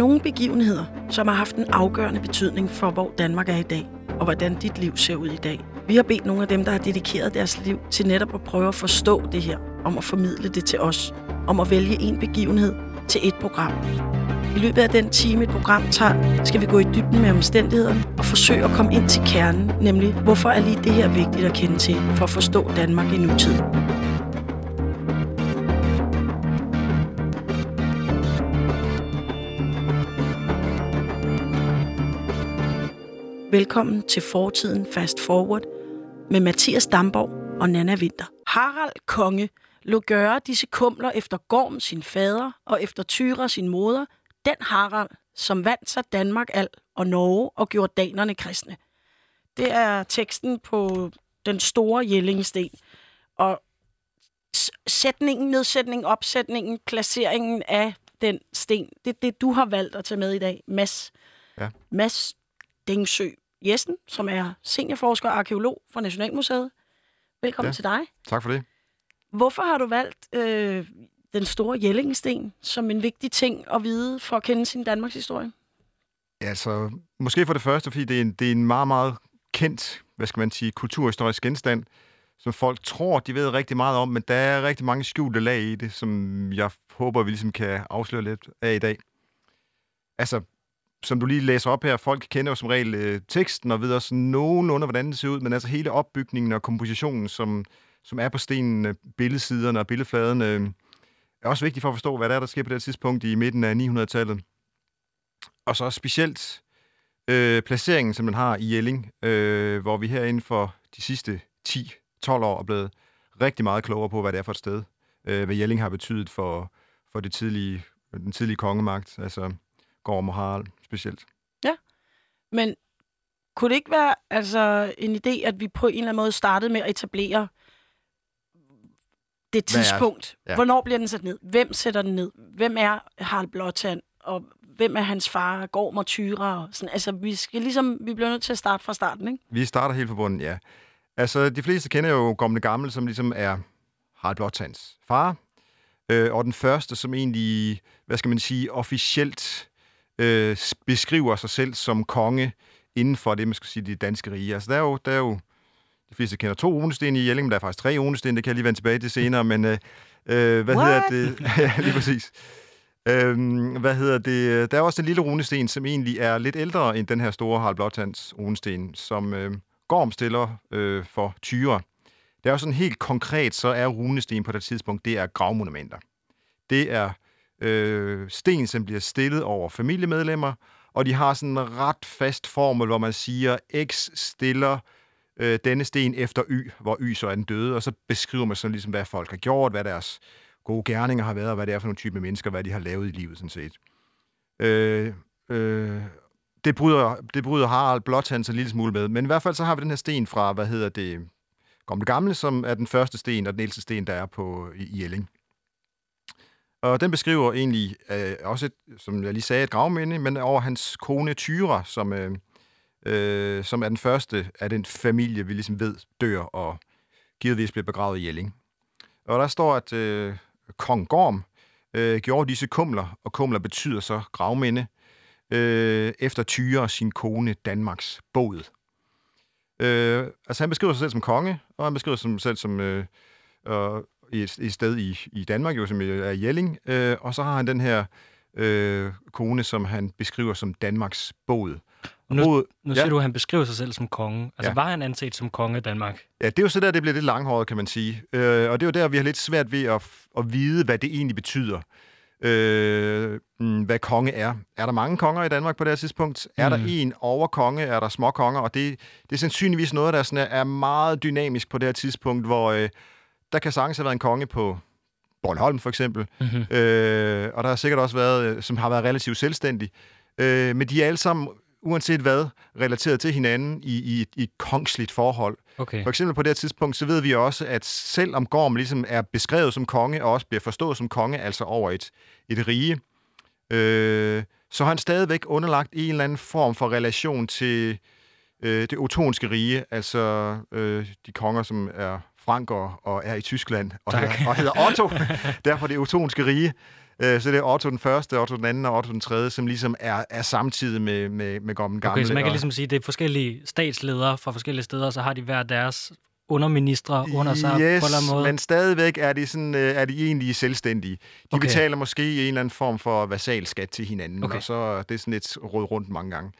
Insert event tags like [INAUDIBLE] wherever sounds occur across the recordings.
nogle begivenheder, som har haft en afgørende betydning for, hvor Danmark er i dag, og hvordan dit liv ser ud i dag. Vi har bedt nogle af dem, der har dedikeret deres liv til netop at prøve at forstå det her, om at formidle det til os, om at vælge en begivenhed til et program. I løbet af den time, et program tager, skal vi gå i dybden med omstændighederne og forsøge at komme ind til kernen, nemlig hvorfor er lige det her vigtigt at kende til for at forstå Danmark i nutiden. Velkommen til Fortiden Fast Forward med Mathias Damborg og Nana Winter. Harald Konge lå gøre disse kumler efter Gorm sin fader og efter Tyra sin moder, den Harald, som vandt sig Danmark al og Norge og gjorde danerne kristne. Det er teksten på den store Jellingsten. Og sætningen, nedsætningen, opsætningen, placeringen af den sten, det er det, du har valgt at tage med i dag, Mads. Ja. Mads Dengsø Jessen, som er seniorforsker og arkeolog fra Nationalmuseet. Velkommen ja. til dig. Tak for det. Hvorfor har du valgt øh, den store Jellingsten som en vigtig ting at vide for at kende sin Danmarks historie? Ja, så måske for det første, fordi det er en, det er en meget, meget kendt, hvad skal man sige, kulturhistorisk genstand, som folk tror, de ved rigtig meget om, men der er rigtig mange skjulte lag i det, som jeg håber, vi ligesom kan afsløre lidt af i dag. Altså, som du lige læser op her, folk kender jo som regel øh, teksten og ved også nogenlunde, hvordan det ser ud, men altså hele opbygningen og kompositionen, som, som er på stenen, øh, billedsiderne og billedfladen, øh, er også vigtigt for at forstå, hvad der er, der sker på det tidspunkt i midten af 900-tallet. Og så specielt øh, placeringen, som man har i Jelling, øh, hvor vi her inden for de sidste 10-12 år er blevet rigtig meget klogere på, hvad det er for et sted, øh, hvad Jelling har betydet for, for det tidlige, den tidlige kongemagt, altså Gorm og Harald specielt. Ja, men kunne det ikke være altså, en idé, at vi på en eller anden måde startede med at etablere det tidspunkt? Ja. Hvornår bliver den sat ned? Hvem sætter den ned? Hvem er Harald Blåtand? Og hvem er hans far? Gorm og Tyra? Og sådan. Altså, vi, skal ligesom, vi bliver nødt til at starte fra starten, ikke? Vi starter helt fra bunden, ja. Altså, de fleste kender jo det Gamle, som ligesom er Harald Blåtands far. Øh, og den første, som egentlig, hvad skal man sige, officielt øh, beskriver sig selv som konge inden for det, man skal sige, det danske rige. Altså, der er jo, der er jo de fleste kender to runesten i Jelling, men der er faktisk tre runesten, det kan jeg lige vende tilbage til senere, men øh, øh hvad What? hedder det? [LAUGHS] ja, lige præcis. Øhm, hvad hedder det? Der er også en lille runesten, som egentlig er lidt ældre end den her store Harald Blåtands runesten, som øh, Gorm stiller øh, for Tyre. Det er jo sådan helt konkret, så er runesten på det tidspunkt, det er gravmonumenter. Det er øh, sten, som bliver stillet over familiemedlemmer, og de har sådan en ret fast formel, hvor man siger, X stiller øh, denne sten efter Y, hvor Y så er den døde, og så beskriver man sådan ligesom, hvad folk har gjort, hvad deres gode gerninger har været, og hvad det er for nogle type mennesker, hvad de har lavet i livet, sådan set. Øh, øh, det bryder, det bryder Harald Blåtand en lille smule med, men i hvert fald så har vi den her sten fra, hvad hedder det, Gamle Gamle, som er den første sten, og den ældste sten, der er på i, i Jelling. Og den beskriver egentlig øh, også, et, som jeg lige sagde, et gravminde, men over hans kone Tyra, som, øh, øh, som er den første af den familie, vi ligesom ved dør og givetvis bliver begravet i Jelling. Og der står, at øh, kong Gorm øh, gjorde disse kumler, og kumler betyder så gravminde, øh, efter Tyre og sin kone Danmarks båd. Øh, altså han beskriver sig selv som konge, og han beskriver sig selv som øh, øh, et, et sted i, i Danmark, jo, som er Jelling, øh, og så har han den her øh, kone, som han beskriver som Danmarks båd. Nu, Både, nu siger ja. du, at han beskriver sig selv som konge. Altså, ja. var han anset som konge af Danmark? Ja, det er jo så der, det bliver lidt langhåret, kan man sige. Øh, og det er jo der, vi har lidt svært ved at, at vide, hvad det egentlig betyder. Øh, mm, hvad konge er. Er der mange konger i Danmark på det her tidspunkt? Mm. Er der mm. en overkonge? Er der små konger? Og det, det er sandsynligvis noget, der sådan er, er meget dynamisk på det her tidspunkt, hvor øh, der kan sagtens have været en konge på Bornholm for eksempel, mm-hmm. øh, og der har sikkert også været, øh, som har været relativt selvstændig. Øh, men de er alle sammen, uanset hvad, relateret til hinanden i, i, i et kongsligt forhold. Okay. For eksempel på det her tidspunkt, så ved vi også, at selvom Gorm ligesom er beskrevet som konge, og også bliver forstået som konge, altså over et, et rige, øh, så har han stadigvæk underlagt en eller anden form for relation til øh, det otonske rige, altså øh, de konger, som er franker og er i Tyskland og, hedder, og hedder Otto, [LAUGHS] derfor det otonske rige. Øh, så det er Otto den første, Otto den anden og Otto den tredje, som ligesom er, er samtidig med, med, med gamle. Okay, så man kan og- ligesom sige, at det er forskellige statsledere fra forskellige steder, og så har de hver deres underministre under sig yes, på en eller anden måde. men stadigvæk er de, sådan, øh, er de egentlig selvstændige. De okay. Betaler måske en eller anden form for vasalskat til hinanden, okay. Og så er det sådan lidt råd rundt mange gange.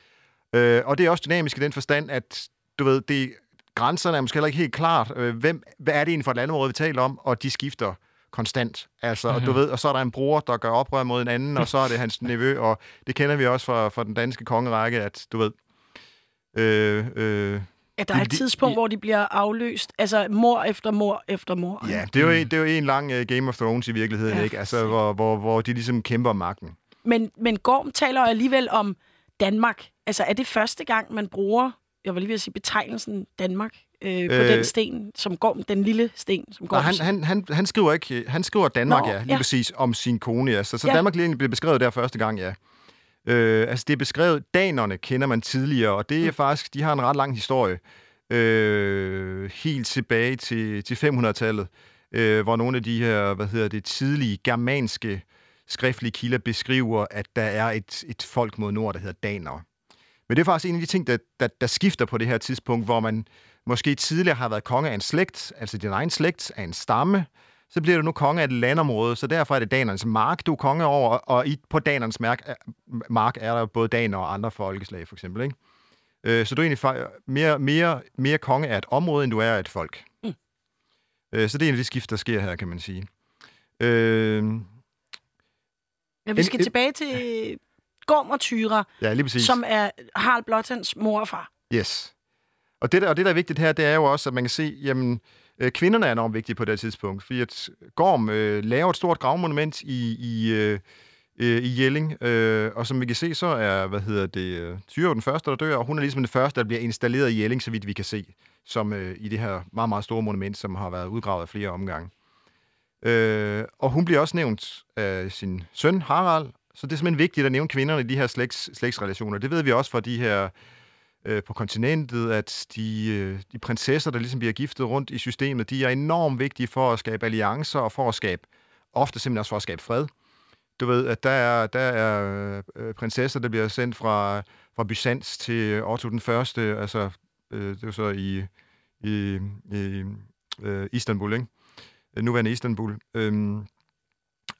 Øh, og det er også dynamisk i den forstand, at du ved, det, grænserne er måske heller ikke helt klart. Øh, hvem, hvad er det egentlig for et landområde, vi taler om? Og de skifter konstant. Altså, mm-hmm. og, du ved, og så er der en bror, der gør oprør mod en anden, og så er det hans [LAUGHS] nevø, og det kender vi også fra, fra den danske kongerække, at du ved... Øh, øh, At der er et De- tidspunkt, de- hvor de bliver afløst. Altså mor efter mor efter mor. Ja, det er jo, en, det er jo en lang uh, Game of Thrones i virkeligheden, Ja, ja, ikke? Altså, hvor, hvor, hvor de ligesom kæmper om magten. Men, men Gorm taler alligevel om Danmark. Altså, er det første gang, man bruger, jeg var lige ved at sige, betegnelsen Danmark øh, på Øh. den sten, som Gorm, den lille sten, som Gorm Nej, han, han, han, han skriver ikke, han skriver Danmark, Nå, ja, lige ja. præcis, om sin kone, ja. Så, så Ja. Danmark lige blev beskrevet der første gang, ja. Øh, altså, det er beskrevet, danerne kender man tidligere, og det er mm. faktisk, de har en ret lang historie. Øh, helt tilbage til, til 500-tallet, øh, hvor nogle af de her, hvad hedder det, tidlige germanske skriftlige kilder beskriver, at der er et, et folk mod nord, der hedder danere. Men det er faktisk en af de ting, der, der, der skifter på det her tidspunkt, hvor man måske tidligere har været konge af en slægt, altså din egen slægt, af en stamme, så bliver du nu konge af et landområde, så derfor er det danernes mark, du er konge over, og i, på danernes mark, mark er der både daner og andre folkeslag, for eksempel. Ikke? Øh, så du er egentlig mere, mere, mere konge af et område, end du er af et folk. Mm. Øh, så det er en af de skift, der sker her, kan man sige. Øh, Ja, vi skal en- tilbage til Gorm og Tyra, ja, lige præcis. som er Harald Blåtands mor og far. Yes. Og det, der, og det, der er vigtigt her, det er jo også, at man kan se, jamen, øh, kvinderne er enormt vigtige på det tidspunkt, fordi at Gorm øh, laver et stort gravmonument i, i, øh, øh, i Jelling, øh, og som vi kan se, så er, hvad hedder det, øh, Tyre den første, der dør, og hun er ligesom den første, der bliver installeret i Jelling, så vidt vi kan se, som øh, i det her meget, meget store monument, som har været udgravet flere omgange. Øh, og hun bliver også nævnt af sin søn, Harald, så det er simpelthen vigtigt at nævne kvinderne i de her slægts, slægtsrelationer. Det ved vi også fra de her øh, på kontinentet, at de, øh, de prinsesser, der ligesom bliver giftet rundt i systemet, de er enormt vigtige for at skabe alliancer og for at skabe, ofte simpelthen også for at skabe fred. Du ved, at der er, der er øh, prinsesser, der bliver sendt fra, fra Byzans til Otto den første, altså øh, det var så i, i, i øh, Istanbul, ikke? Nuværende Istanbul. Øhm,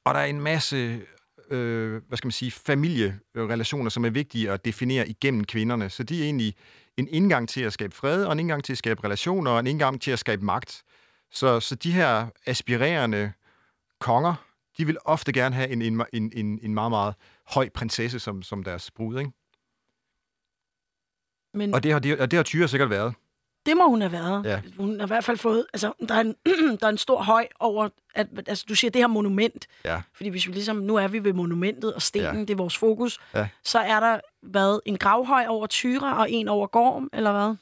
og der er en masse øh, hvad skal man sige, familierelationer, som er vigtige at definere igennem kvinderne. Så de er egentlig en indgang til at skabe fred, og en indgang til at skabe relationer, og en indgang til at skabe magt. Så, så de her aspirerende konger, de vil ofte gerne have en, en, en, en, en meget, meget høj prinsesse som, som deres brud. Ikke? Men Og, det har, det, og det har Tyre sikkert været. Det må hun have været. Ja. Hun har i hvert fald fået... Altså, der er en, [CLEARS THROAT] der er en stor høj over... At, altså, du siger det her monument. Ja. Fordi hvis vi ligesom... Nu er vi ved monumentet og stenen, Ja. det er vores fokus. Ja. Så er der hvad, en gravhøj over Tyra og en over Gorm, eller hvad?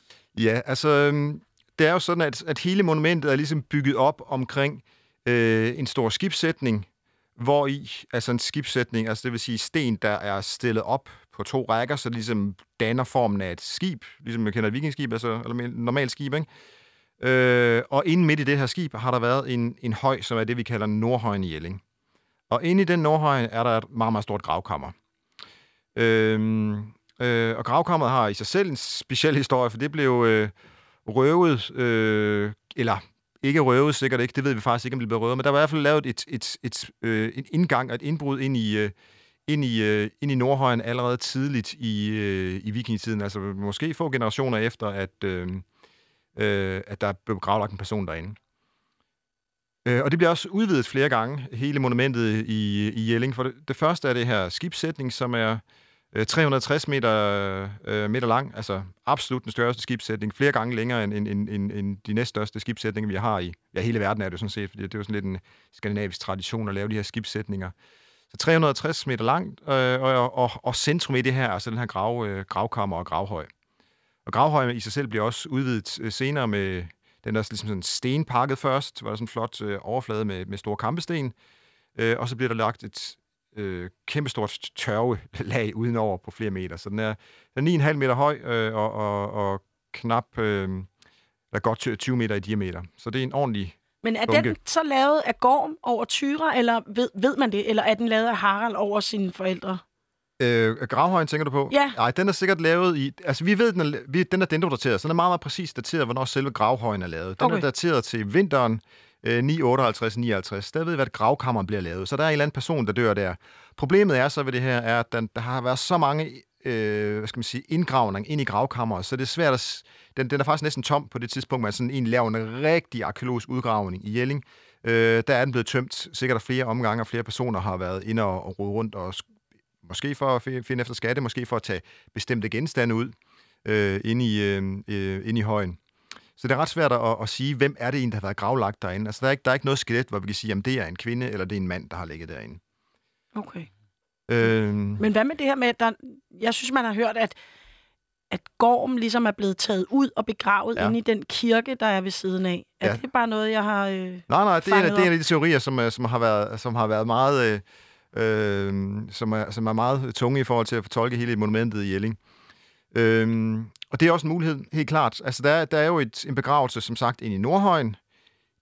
Ja, altså, øhm, det er jo sådan, at, at hele monumentet er ligesom bygget op omkring øh, en stor skibssætning, hvor i, altså en skibssætning, altså det vil sige sten, der er stillet op på to rækker, så det ligesom danner formen af et skib, ligesom man kender et vikingskib, altså eller normalt skib, ikke? Øh, og inde midt i det her skib har der været en, en høj, som er det, vi kalder Nordhøjen i Jelling. Og inde i den Nordhøjen er der et meget, meget stort gravkammer. Øh, øh, og gravkammeret har i sig selv en speciel historie, for det blev øh, røvet, øh, eller ikke røvet, sikkert ikke, det ved vi faktisk ikke, om det blev røvet, men der var i hvert fald lavet et, et, et, øh, en indgang og et indbrud ind i, øh, ind i, øh, ind i Nordhøjen allerede tidligt i, øh, i vikingetiden, altså måske få generationer efter, at, øh, øh, at der blev gravlagt en person derinde. Øh, og det bliver også udvidet flere gange, hele monumentet i, i Jelling. For det, det første er det her skibssætning, som er øh, 360 meter, øh, meter lang, altså absolut den største skibssætning, flere gange længere end, end, end, end, end de næststørste skibssætninger, vi har i ja, hele verden, er det sådan set, fordi det er jo sådan lidt en skandinavisk tradition at lave de her skibssætninger. Så 360 meter langt, øh, og, og, og centrum i det her, altså den her grav, øh, gravkammer og gravhøj. Og gravhøjen i sig selv bliver også udvidet øh, senere med den der ligesom sådan stenpakket først, var der sådan en flot øh, overflade med, med store kampesten, øh, og så bliver der lagt et øh, kæmpestort tørvelag udenover på flere meter. Så den er, den er 9,5 meter høj øh, og, og, og knap, øh, eller godt 20 meter i diameter. Så det er en ordentlig men er bunke. den så lavet af Gorm over Tyra, eller ved, ved man det? Eller er den lavet af Harald over sine forældre? Øh, gravhøjen tænker du på? Ja. Nej, den er sikkert lavet i... Altså, vi ved, den er, vi, den er dendrodateret, så den er meget, meget præcis dateret, hvornår selve gravhøjen er lavet. Den Okay. er dateret til vinteren øh, 958-59. Der ved vi, at gravkammeren bliver lavet. Så der er en eller anden person, der dør der. Problemet er så ved det her, er, at den, der har været så mange øh, hvad skal man sige, indgravning ind i gravkammeret, så det er svært at... Den, den er faktisk næsten tom på det tidspunkt, man sådan egentlig laver en rigtig arkeologisk udgravning i Jelling. Øh, der er den blevet tømt sikkert af flere omgange, og flere personer har været inde og, og rode rundt og Måske for at finde efter skatte, måske for at tage bestemte genstande ud øh, inde, i, øh, øh, inde i højen. Så det er ret svært at, at sige, hvem er det en, der har været gravlagt derinde. Altså, der er ikke, der er ikke noget skelet, hvor vi kan sige, om det er en kvinde, eller det er en mand, der har ligget derinde. Okay. Øh, Men hvad med det her med, at der, jeg synes, man har hørt, at, at Gorm ligesom er blevet taget ud og begravet Ja. inde i den kirke, der er ved siden af. Er Ja. det bare noget, jeg har... Øh... nej, nej, det er, en, det er en af de teorier, som, som, har, været, som har været meget... Øh, øh, som, er, som er meget tunge i forhold til at fortolke hele monumentet i Jelling. Øhm, og det er også en mulighed, helt klart. Altså, der, er- der er jo et, en begravelse, som sagt, inde i Nordhøjen.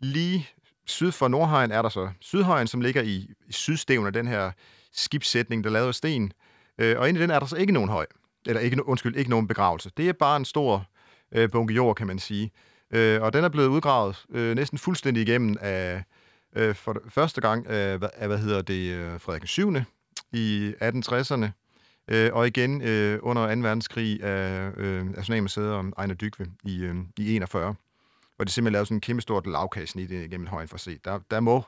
Lige syd for Nordhøjen er der så Sydhøjen, som ligger i, i sydstævn af den her skibssætning, der er lavet af sten. Øh, og inde i den er der så ikke nogen høj. Eller ikke, undskyld, ikke nogen begravelse. Det er bare en stor øh, bunke jord, kan man sige. Øh, og den er blevet udgravet øh, næsten fuldstændig igennem af, øh, for det første gang af, hvad, af, hvad hedder det, øh, Frederik 7. i 1860'erne. Øh, og igen øh, under 2. verdenskrig af øh, Nationalmuseet om Ejner Dykve i, øh, i 41, hvor de simpelthen lavede sådan en kæmpe stort lavkagesnit igennem højen for at se. Der, der, må,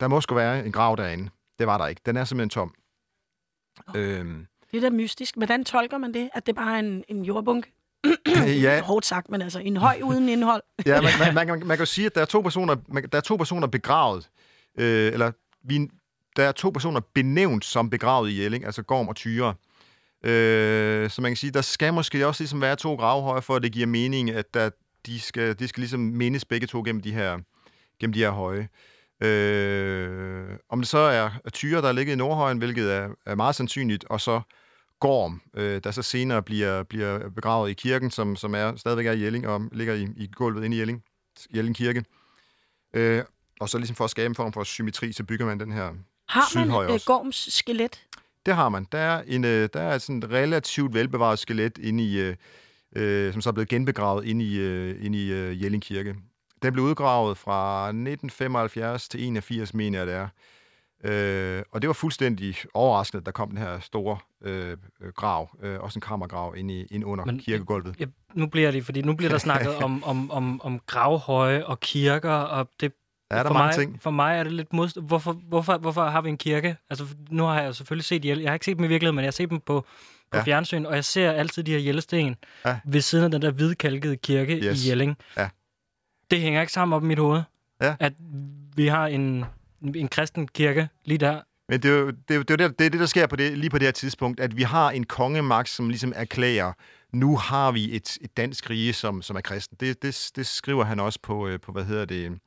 der må sgu være en grav derinde. Det var der ikke. Den er simpelthen tom. Øhm, Det er da mystisk. Hvordan tolker man det? At det bare er en, en jordbunke? [CLEARS THROAT] ja, Hårdt sagt, men altså en høj uden indhold. Ja, man, man, man, [LAUGHS] kan- man kan jo sige, at der er to personer, man, der er to personer begravet, øh, eller vi, der er to personer benævnt som begravet i Jelling, altså Gorm og Tyre. Øh, så man kan sige, der skal måske også ligesom være to gravhøje, for at det giver mening, at der, de, skal, de skal ligesom mindes begge to gennem de her, gennem de her høje. Øh, om det så er Tyre, der er ligget i Nordhøjen, hvilket er, er meget sandsynligt, og så Gorm, øh, der så senere bliver, bliver begravet i kirken, som, som er stadigvæk er i Jelling og ligger i, i gulvet inde i Jelling, Jelling Kirke. Øh, og så ligesom for at skabe en form for symmetri, så bygger man den her. Har man øh. Gorms skelet? Det har man. Der er, en, øh, der er sådan et relativt velbevaret skelet inde i, øh, øh, som så er blevet genbegravet inde i, øh, inde i øh, Jelling Kirke. Den blev udgravet fra 1975 til 81, mener jeg det er. Øh, og det var fuldstændig overraskende, at der kom den her store øh, grav, øh, også en kammergrav inde, i, inde under Men- kirkegulvet. Ja, nu bliver det, fordi nu bliver der snakket om, [LAUGHS] om, om, om gravhøje og kirker, og det Ja, der er for mange mig, ting. For mig er det lidt modst... Hvorfor, hvorfor, hvorfor har vi en kirke? Altså, nu har jeg selvfølgelig set. Jeg har ikke set dem i virkeligheden, men jeg har set dem på, på Ja. fjernsyn, og jeg ser altid de her Jellesten Ja. ved siden af den der hvidkalkede kirke Yes. i Jelling. Ja. Det hænger ikke sammen op i mit hoved, Ja. at vi har en, en kristen kirke lige der. Men det er jo det, er det, er det, det, er der sker på det, lige på det her tidspunkt, at vi har en kongemagt, som ligesom erklærer, nu har vi et, et dansk rige, som, som er kristen. Det, det, det skriver han også på, øh, på hvad hedder det,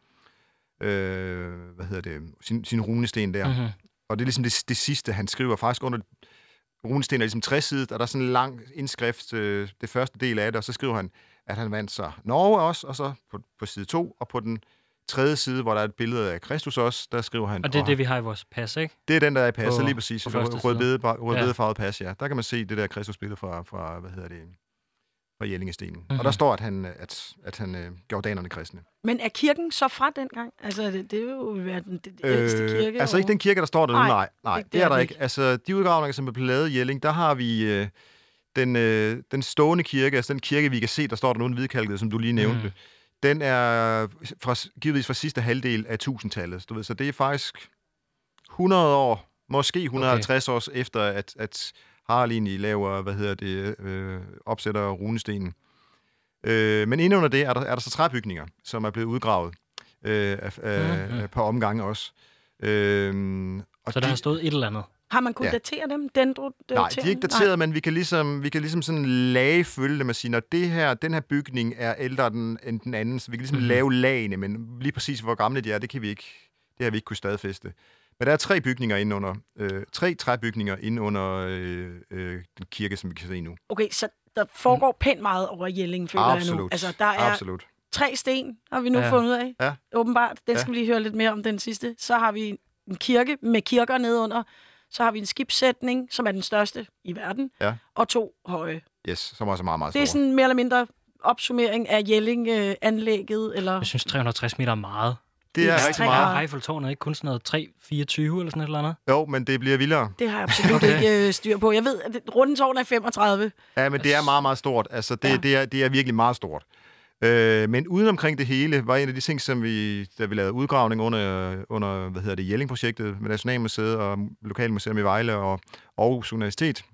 øh, hvad hedder det, sin, sin runesten der. Mm-hmm. Og det er ligesom det, det sidste, han skriver. Faktisk under runesten er ligesom 60 sider, og der er sådan en lang indskrift, øh, det første del af det, og så skriver han, at han vandt sig Norge også, og så på, på side 2, og på den tredje side, hvor der er et billede af Kristus også, der skriver han... Og det er "Og det, vi har i vores pas, ikke? det er den, der er i passet, lige præcis. Rødbedefarvet Ja. pas, ja. Der kan man se det der Kristusbillede fra, fra hvad hedder det, fra Jellingestenen. Mm-hmm. Mhm. Og der står, at han, at, at han øh, gjorde danerne kristne. Men er kirken så fra dengang? Altså, det, det er jo den det ældste kirke. altså ikke den kirke, der står der nu, Nej, nej. Nej, det- det, er er der det ikke. Altså, de udgravninger, som er blevet lavet i Jelling, der har vi øh, den, øh, den stående kirke, altså den kirke, vi kan se, der står der nu, den hvidkalkede, som du lige nævnte. Mm. Den er fra, givetvis fra sidste halvdel af 1000-tallet. Du ved, så det er faktisk 100 år, måske 150 okay. år efter, at, at Harald egentlig laver, hvad hedder det, øh, opsætter runestenen. Øh, men inde under det er der, er der så træbygninger, som er blevet udgravet øh, af, af, Mhm. af, på omgange også. Øh, og Så der har stået et eller andet. Har man kunnet Ja. datere dem? Dendro Nej, de er ikke dateret, men vi kan ligesom, vi kan ligesom sådan lage følge dem og sige, når det her, den her bygning er ældre end, end den anden, så vi kan ligesom mm-hmm. lave lagene, men lige præcis hvor gamle de er, det kan vi ikke, det har vi ikke kunne stadfæste. Men der er tre bygninger inde under, øh, tre træbygninger inde under øh, øh, den kirke, som vi kan se nu. Okay, så der foregår pænt meget over Jelling, føler jeg nu. Absolut. Altså, der er Absolut. tre sten, har vi nu Ja. fundet ud af. Ja. Åbenbart. Den Ja. skal vi lige høre lidt mere om, den sidste. Så har vi en kirke med kirker nedunder. Så har vi en skibssætning, som er den største i verden. Ja. Og to høje. Yes, som også er meget, meget Det er store. sådan mere eller mindre opsummering af Jelling-anlægget, eller... Jeg synes, 360 meter er meget. Det er rigtig meget. Eiffeltårnet er ikke kun sådan noget 324 eller sådan et eller andet. Jo, men det bliver vildere. Det har jeg absolut Okay. ikke øh, styr på. Jeg ved, at det- Rundetårn er 35. Ja, men det er meget, meget stort. Altså, det, ja. det, er, det er virkelig meget stort. Øh, men uden omkring det hele var en af de ting, som vi, da vi lavede udgravning under, under hvad hedder det, Jelling-projektet med Nationalmuseet og Lokalmuseum i Vejle og Aarhus Universitet,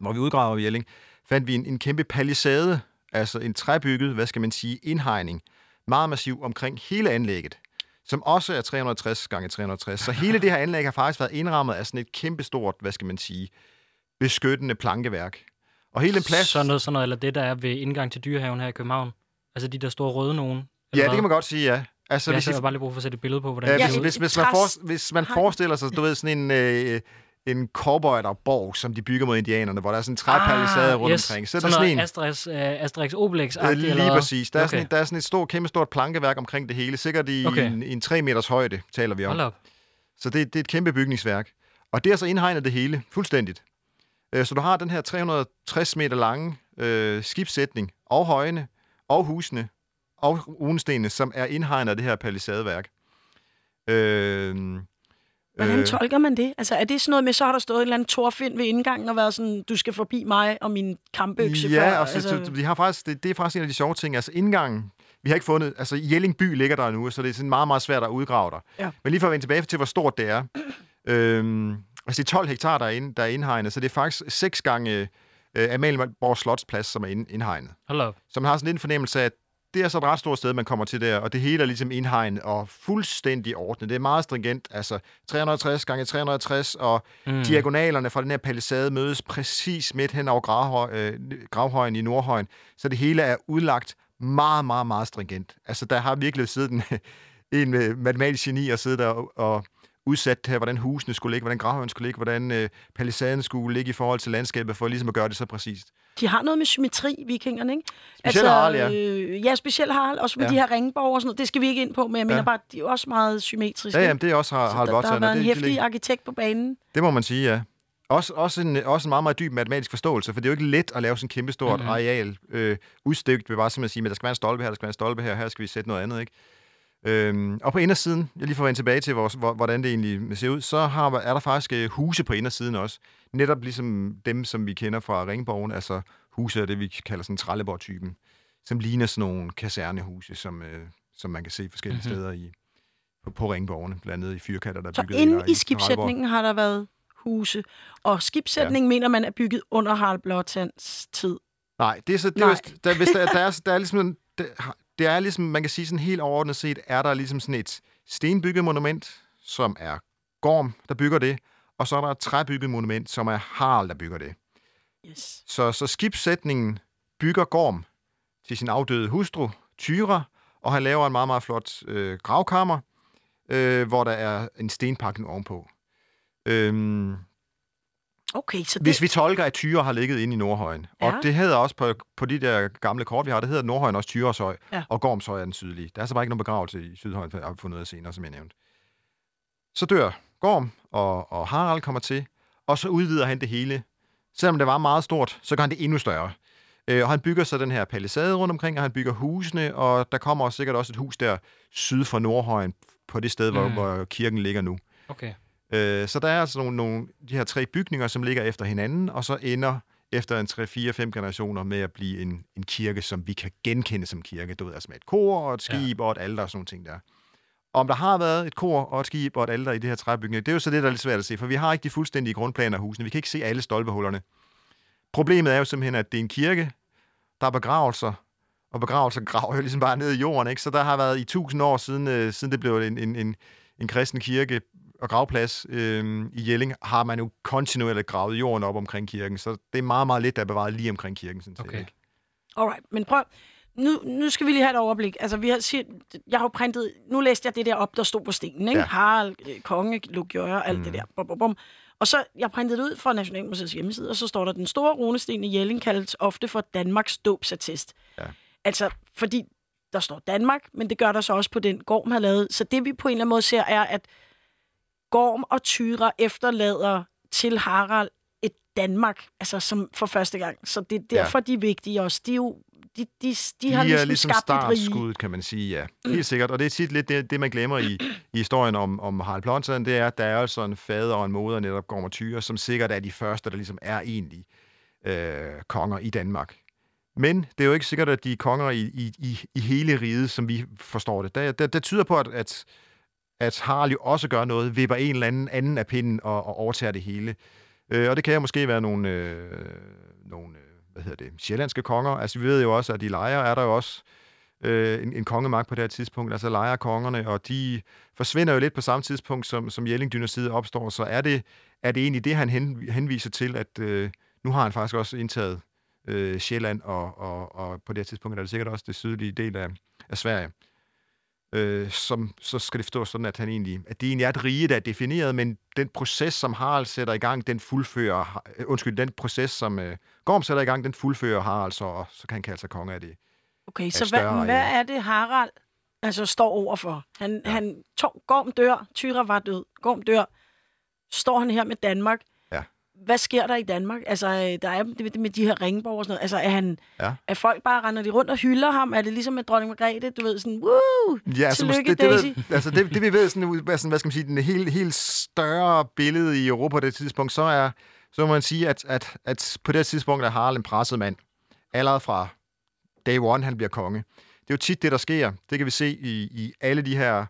hvor vi udgravede Jelling, fandt vi en, en kæmpe palisade, altså en træbygget, hvad skal man sige, indhegning, meget massiv omkring hele anlægget, som også er 360 gange 360. Så hele det her anlæg har faktisk været indrammet af sådan et kæmpestort, hvad skal man sige, beskyttende plankeværk. Og hele den plads... Sådan noget, sådan noget, eller det, der er ved indgang til dyrehaven her i København. Altså de der store røde nogen. Ja, det kan man godt sige, ja. Altså, Så jeg hvis, I, har bare lige brug for at sætte et billede på, hvordan ja, det Ja, hvis, hvis, hvis, man, for, hvis man forestiller sig, du ved, sådan en, øh, en cowboy, der borg, som de bygger mod indianerne, hvor der er sådan en træpalisade rundt omkring. Så er der sådan en... Asterix, uh, Asterix obelix Øh, lige eller præcis. Der er, sådan Okay. et, der er sådan et stort, kæmpe stort plankeværk omkring det hele. Sikkert i Okay. en, en 3 meters højde, taler vi om. Hold op. Så det, det er et kæmpe bygningsværk. Og det er så indhegnet det hele, fuldstændigt. Øh, Så du har den her 360 meter lange øh, skibssætning, og højene, og husene, og runestenene, som er indhegnet af det her palisadeværk. Øh, Hvordan øh, tolker man det? Altså, er det sådan noget med, så har der stået en eller anden torfind ved indgangen og været sådan, du skal forbi mig og min kampøkse Ja, før? og så, altså... de har faktisk, det, det er faktisk en af de sjove ting. Altså indgangen, vi har ikke fundet, altså Jelling by ligger der nu, så det er sådan meget, meget svært at udgrave der. Ja. Men lige for at vende tilbage til, hvor stort det er. Øhm, altså det er 12 hektar, der er, inde, der er indhegnet, så det er faktisk seks gange øh, Amalienborg Slotsplads, som er ind, indhegnet. Hold op. Så man har sådan lidt en fornemmelse af, at det er så et ret stort sted, man kommer til der, og det hele er ligesom indhegnet og fuldstændig ordnet. Det er meget stringent, altså 360 gange 360, og Mm. mm. diagonalerne fra den her palisade mødes præcis midt hen over gravhøj, øh, gravhøjen i Nordhøjen, så det hele er udlagt meget, meget, meget stringent. Altså, der har virkelig siddet en, [LAUGHS] en øh, matematisk geni og siddet der og, og udsat her, hvordan husene skulle ligge, hvordan gravhøjen skulle ligge, hvordan øh, palisaden skulle ligge i forhold til landskabet, for ligesom at gøre det så præcist. De har noget med symmetri, vikingerne, ikke? Specielt Harald, ja. Øh, ja, specielt Harald. Også med Ja. de her ringborg og sådan noget. Det skal vi ikke ind på, men jeg mener Ja. bare, de er også meget symmetriske. Ja, jamen, det er også har, Så Harald der, der har været en hæftig arkitekt på banen. det må man sige, ja. Også, også, en, også en meget, meget dyb matematisk forståelse, for det er jo ikke let at lave sådan en kæmpestort Mhm. mm-hmm. areal øh, udstykt ved bare simpelthen at sige, at der skal være en stolpe her, der skal være en stolpe her, her skal vi sætte noget andet, ikke? Øhm, og på indersiden, jeg lige får vende tilbage til, hvor- hvordan det egentlig ser ud, så har, er der faktisk øh, huse på indersiden også. Netop ligesom dem, som vi kender fra Ringborgen, altså huse af det, vi kalder sådan Trelleborg-typen, som ligner sådan nogle kasernehuse, som, øh, som man kan se forskellige Mhm. mm-hmm. steder i, på, på Ringborgene, blandt andet i fyrkatter, der er Så bygget inde der i Trelleborg. skibssætningen har der været huse. Og skibssætningen ja. mener man er bygget under Harald Blåtands tid. Nej, det er så, det er, der, hvis der, der, er, der er ligesom, en- det, er ligesom, man kan sige sådan helt overordnet set, er der ligesom sådan et stenbygget monument, som er Gorm, der bygger det, og så er der et træbygget monument, som er Harald, der bygger det. Yes. Så, så skibssætningen bygger Gorm til sin afdøde hustru, Tyra, og han laver en meget, meget flot øh, gravkammer, øh, hvor der er en stenpakning ovenpå. Øhm, Okay, så det... hvis vi tolker, at Tyre har ligget inde i Nordhøjen, ja. Og det hedder også på, på de der gamle kort, vi har, det hedder Nordhøjen også Tyreshøj, Ja. og Gormshøj er den sydlige. Der er så bare ikke nogen begravelse i Sydhøjen, har vi fundet ud af senere, som jeg nævnte. Så dør Gorm, og, og Harald kommer til, og så udvider han det hele. Selvom det var meget stort, så gør han det endnu større. Øh, og han bygger så den her palisade rundt omkring, og han bygger husene, og der kommer også sikkert også et hus der syd for Nordhøjen, på det sted, mm. hvor, hvor kirken ligger nu. Okay. Øh, så der er altså nogle, nogle de her tre bygninger, som ligger efter hinanden, og så ender efter en 3, 4, 5 generationer med at blive en, en kirke, som vi kan genkende som kirke. Du ved, altså med et kor og et skib ja. og et alter og sådan nogle ting der. Om der har været et kor og et skib og et alter i det her træbygning, det er jo så det, der er lidt svært at se, for vi har ikke de fuldstændige grundplaner af husene. Vi kan ikke se alle stolpehullerne. Problemet er jo simpelthen, at det er en kirke, der er begravelser, og begravelser [LAUGHS] graver jo ligesom bare ned i jorden, ikke? Så der har været i tusind år siden, øh, siden det blev en, en, en, en kristen kirke og gravplads øh, i Jelling, har man jo kontinuerligt gravet jorden op omkring kirken. Så det er meget, meget lidt, der er bevaret lige omkring kirken. Sådan set, Okay. ikke? Alright, men prøv... Nu, nu skal vi lige have et overblik. Altså, vi har, siger, jeg har jo printet... Nu læste jeg det der op, der stod på stenen, ikke? Ja. Harald, øh, konge, Lugjør, alt mm. det der. Bum, bum, bum. Og så, jeg printede det ud fra Nationalmuseets hjemmeside, og så står der, den store runesten i Jelling kaldes ofte for Danmarks dåbsattest. Ja. Altså, fordi der står Danmark, men det gør der så også på den Gorm har lavet. Så det vi på en eller anden måde ser, er, at Gorm og Tyra efterlader til Harald et Danmark, altså som for første gang. Så det er derfor, ja. de er vigtige også. De, er jo, de, de, de, har de ligesom, er ligesom skabt startskuddet, kan man sige, ja. Helt sikkert. Og det er tit lidt det, det man glemmer i, i historien om, om Harald Blåtand, det er, at der er altså en fader og en moder, netop Gorm og Tyre, som sikkert er de første, der ligesom er egentlig øh, konger i Danmark. Men det er jo ikke sikkert, at de er konger i, i, i, i hele riget, som vi forstår det. Det, det, det tyder på, at, at, at Harley jo også gør noget, vipper en eller anden anden af pinden og, og overtager det hele. Øh, og det kan jo måske være nogle, øh, nogle øh, hvad hedder det, sjællandske konger. Altså, vi ved jo også, at i Lejre er der jo også øh, en, en kongemagt på det her tidspunkt, altså Lejre-kongerne, og de forsvinder jo lidt på samme tidspunkt, som, som Jelling-dynastiet opstår, så er det, er det egentlig det, han hen, henviser til, at øh, nu har han faktisk også indtaget øh, Sjælland, og, og, og på det her tidspunkt er det sikkert også det sydlige del af, af Sverige. Øh, som, så skal det forstås sådan, at, han egentlig, at det egentlig er et rige, der er defineret, men den proces, som Harald sætter i gang, den fuldfører, øh, undskyld, den proces, som øh, Gorm sætter i gang, den fuldfører Harald, så, og så kan han kalde sig konge af det. Okay, så større hvad, hvad er det, Harald altså, står overfor? Han, ja. han to, Gorm dør, Tyra var død, Gorm dør. Står han her med Danmark? Hvad sker der i Danmark? Altså, øh, der er det med de her ringborg og sådan noget. Altså, er, han, Ja. er folk bare render de rundt og hylder ham? Er det ligesom med dronning Margrethe? Du ved, sådan, woo! Ja, altså, Tillykke, det, det, Daisy. ved, altså det, det vi ved, sådan, hvad, sådan, hvad skal man sige, den helt, helt større billede i Europa på det tidspunkt, så er, så må man sige, at, at, at på det tidspunkt er Harald en presset mand. Allerede fra day one, han bliver konge. Det er jo tit det, der sker. Det kan vi se i, i alle de her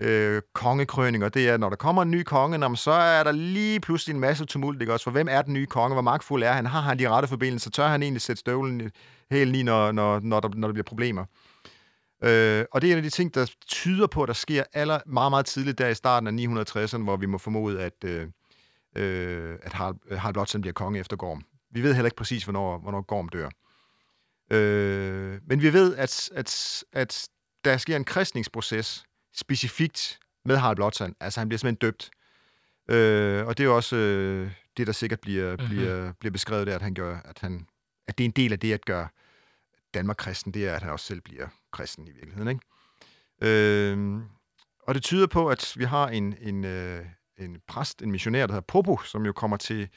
øh, kongekrøninger. Det er, når der kommer en ny konge, når, så er der lige pludselig en masse tumult. Ikke også? For hvem er den nye konge? Hvor magtfuld er han? Har han de rette forbindelser? Tør han egentlig sætte støvlen helt lige, i, når, når, når, der, når der bliver problemer? Øh, og det er en af de ting, der tyder på, at der sker aller, meget, meget tidligt der i starten af 960'erne, hvor vi må formode, at, øh, øh, at Harald, øh, Harald Blåtand bliver konge efter Gorm. Vi ved heller ikke præcis, hvornår, hvornår Gorm dør. Øh, men vi ved, at, at, at der sker en kristningsproces specifikt med Harald Blåtand. Altså, han bliver simpelthen døbt. Øh, og det er jo også øh, det, der sikkert bliver, Mhm. mm-hmm. bliver, bliver beskrevet der, at, han gør, at, han, at det er en del af det at gøre Danmark kristen, det er, at han også selv bliver kristen i virkeligheden. Ikke? Øh, og det tyder på, at vi har en, en, øh, en præst, en missionær, der hedder Popo, som jo kommer til,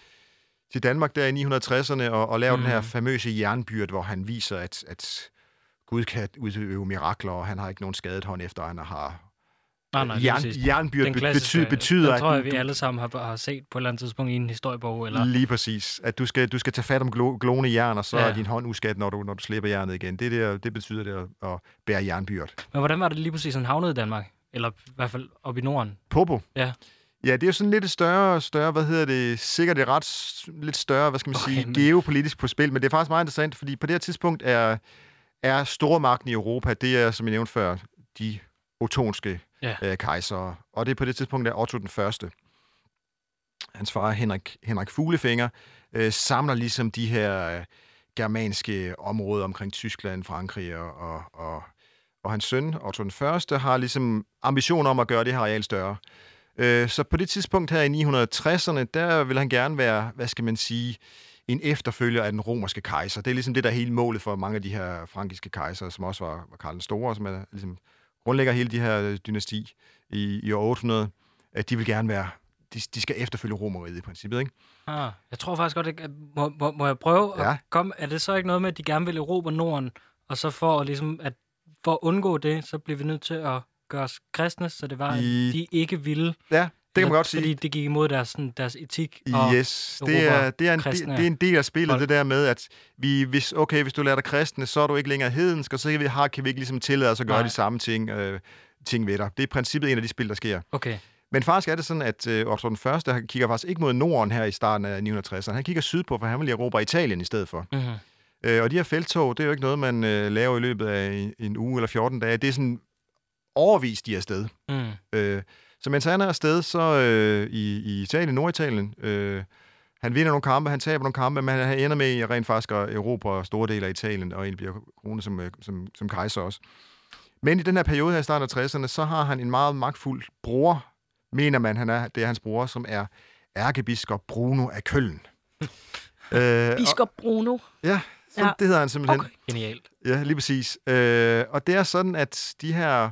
til Danmark der i 960'erne og, og laver mm. den her Mhm. famøse jernbyrd, hvor han viser, at, at Gud kan udøve mirakler, og han har ikke nogen skadet hånd efter, han har Nej, nej, jern, jernbyrd klassiske, betyder, betyder den tror jeg, at vi du, alle sammen har, har set på et eller andet tidspunkt i en historiebog. Eller... Lige præcis. At du skal, du skal tage fat om glo, glående jern, og så ja. Er din hånd uskadt, når du, når du slipper jernet igen. Det, der, det betyder det at, at bære jernbyrd. Men hvordan var det lige præcis, han havnede i Danmark? Eller i hvert fald op i Norden? Popo. Ja. Ja, det er jo sådan lidt et større, større, hvad hedder det, sikkert et ret lidt større, hvad skal man Okay, sige, men- geopolitisk på spil, men det er faktisk meget interessant, fordi på det her tidspunkt er, er stormagten i Europa, det er, som jeg nævnte før, de otonske Ja. øh, kejsere, og det er på det tidspunkt, der Otto den Første. Hans far, Henrik, Henrik Fuglefinger, øh, samler ligesom de her øh, germanske områder omkring Tyskland, Frankrig og, og, og, og hans søn, Otto den Første, har ligesom ambition om at gøre det her areal større. Øh, så på det tidspunkt her i 960'erne, der vil han gerne være, hvad skal man sige, en efterfølger af den romerske kejser. Det er ligesom det, der er hele målet for mange af de her frankiske kejsere, som også var, var Karl den Store, som er, ligesom grundlægger hele de her øh, dynasti i, i år 800, at de vil gerne være, de, de skal efterfølge romeriet i princippet, ikke? Ah, jeg tror faktisk godt, at må, må, må jeg prøve Ja. at komme? Er det så ikke noget med, at de gerne vil erobre Norden, og så for at, ligesom, at, for at undgå det, så bliver vi nødt til at gøre os kristne, så det var, at I- de ikke ville. Ja, kan man godt sige. Fordi det gik imod deres, sådan, deres etik. Og, Yes, det er, det, er en, det, det er en del af spillet, folk. det der med, at vi, hvis, okay, hvis du lærer dig kristne, så er du ikke længere hedensk, og så kan vi, har, kan vi ikke ligesom tillade os at gøre Nej. de samme ting, øh, ting ved dig. Det er i princippet en af de spil, der sker. Okay. Men faktisk er det sådan, at øh, Otto den Første han kigger faktisk ikke mod Norden her i starten af 960'erne. Han kigger sydpå, for han vil erobre Italien i stedet for. Mm-hmm. Øh, og de her feltog, det er jo ikke noget, man øh, laver i løbet af en, en uge eller 14 dage. Det er sådan overvist de er afsted. Mm. Øh, så mens han er afsted, så øh, i, i Italien, Norditalien, øh, han vinder nogle kampe, han taber nogle kampe, men han ender med i rent faktisk at erobre store dele af Italien, og egentlig bliver kronet som, øh, som, som kejser også. Men i den her periode her i starten af 60'erne, så har han en meget magtfuld bror, mener man, han er, det er hans bror, som er ærkebiskop Bruno af Køln. [LAUGHS] øh, og- Biskop Bruno. Ja, Så Ja. Det hedder han simpelthen. Okay. Genialt. Ja, lige præcis. Øh, og det er sådan, at de her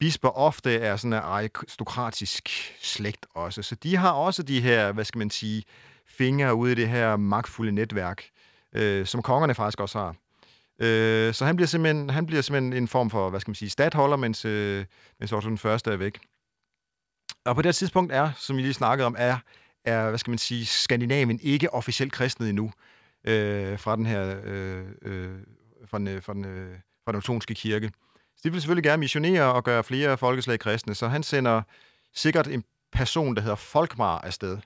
bisper ofte er sådan en aristokratisk slægt også. Så de har også de her, hvad skal man sige, fingre ude i det her magtfulde netværk, øh, som kongerne faktisk også har. Øh, så han bliver, simpelthen, han bliver simpelthen en form for, hvad skal man sige, stadholder, mens, øh, mens Otto den første er væk. Og på det her tidspunkt er, som vi lige snakkede om, er, er hvad skal man sige, Skandinavien ikke officielt kristnet endnu øh, fra den her øh, øh, fra den, øh, fra den, øh, fra den ottonske kirke. Så de vil selvfølgelig gerne missionere og gøre flere folkeslag kristne, så han sender sikkert en person, der hedder Folkmar afsted.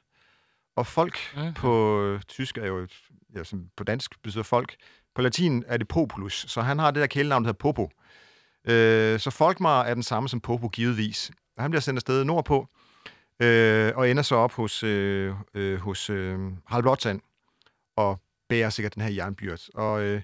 Og folk Mhm. mm. på øh, tysk er jo, ja, som på dansk betyder folk. På latin er det populus, så han har det der kælenavn, der hedder Popo. Øh, så Folkmar er den samme som Popo givetvis. Han bliver sendt afsted nordpå, øh, og ender så op hos, øh, øh, hos øh, Harald Blåtand, og bærer sikkert den her jernbyrd. Og, øh,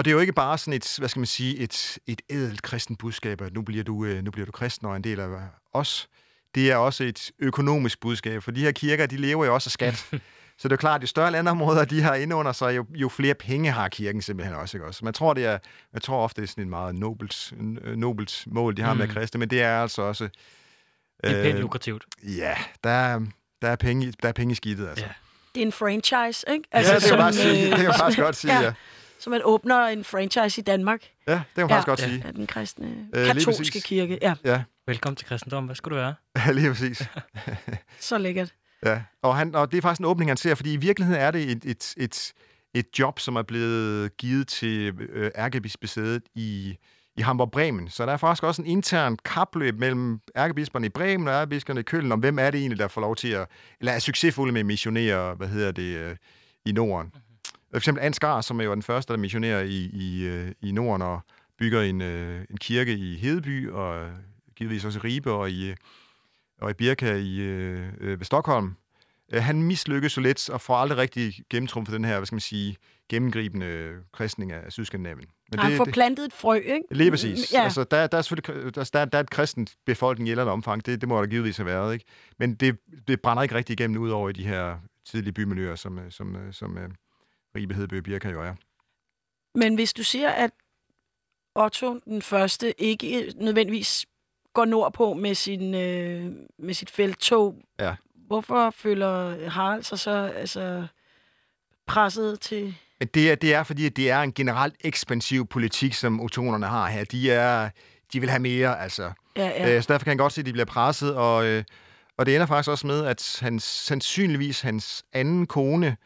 og det er jo ikke bare sådan et, hvad skal man sige, et, et ædelt kristen budskab, at nu bliver, du, øh, nu bliver du kristen og en del af os. Det er også et økonomisk budskab, for de her kirker, de lever jo også af skat. [LAUGHS] Så det er jo klart, at jo større landområder de har inde under sig, jo, jo flere penge har kirken simpelthen også. Ikke? også? Man tror, det er, jeg tror ofte, det er sådan et meget nobelt, nobelt mål, de har mm. med Mm. kristne, men det er altså også... Det er pænt øh, lukrativt. Ja, der er, der er, penge, der er penge i skidtet, altså. Ja. Det er en franchise, ikke? Altså, ja, det kan, man sige. øh, det kan man faktisk godt sige, ja. ja. Som at åbner en franchise i Danmark Ja, det kan man Ja. faktisk godt Ja. sige. af den kristne lige katolske kirke. Ja, Ja, Velkommen til kristendom. Hvad skulle du være? [LAUGHS] ja lige præcis. [LAUGHS] så lækkert. Ja. Og, han, og det er faktisk en åbning, han ser, fordi i virkeligheden er det et, et, et, et job, som er blevet givet til øh, ærkebispesædet i, i Hamburg-Bremen. Så der er faktisk også en intern kapløb mellem ærkebisperne i Bremen og ærkebisperne i Køln, om hvem er det egentlig, der får lov til at, eller er succesfulde med missionere, hvad hedder det, øh, i Norden. For eksempel Ansgar, som er jo den første, der missionerer i, i, øh, i Norden og bygger en, øh, en kirke i Hedeby, og øh, givetvis også i Ribe og i, og i Birka i, øh, ved Stockholm. Han mislykkes jo lidt og får aldrig rigtig gennemtrumfet den her, hvad skal man sige, gennemgribende kristning af Sydskandinavien. Men Han får plantet et frø, ikke? Lige præcis. Ja. Altså, der, der er selvfølgelig der, der, der er et kristent befolkning i et eller andet omfang. Det, det må der givetvis have været, ikke? Men det, det brænder ikke rigtig igennem ud over i de her tidlige bymiljøer, som, som, som Ribe, Hedeby Birka jo er. Men hvis du siger, at Otto den første ikke nødvendigvis går nordpå med, sin, øh, med sit felttog, Ja. hvorfor føler Harald sig så altså, presset til... Men det er, det er fordi, at det er en generelt ekspansiv politik, som otonerne har her. De, er, de vil have mere, altså. Ja, Ja. Øh, så derfor kan han godt se, at de bliver presset, og, øh, og det ender faktisk også med, at hans, sandsynligvis hans anden kone,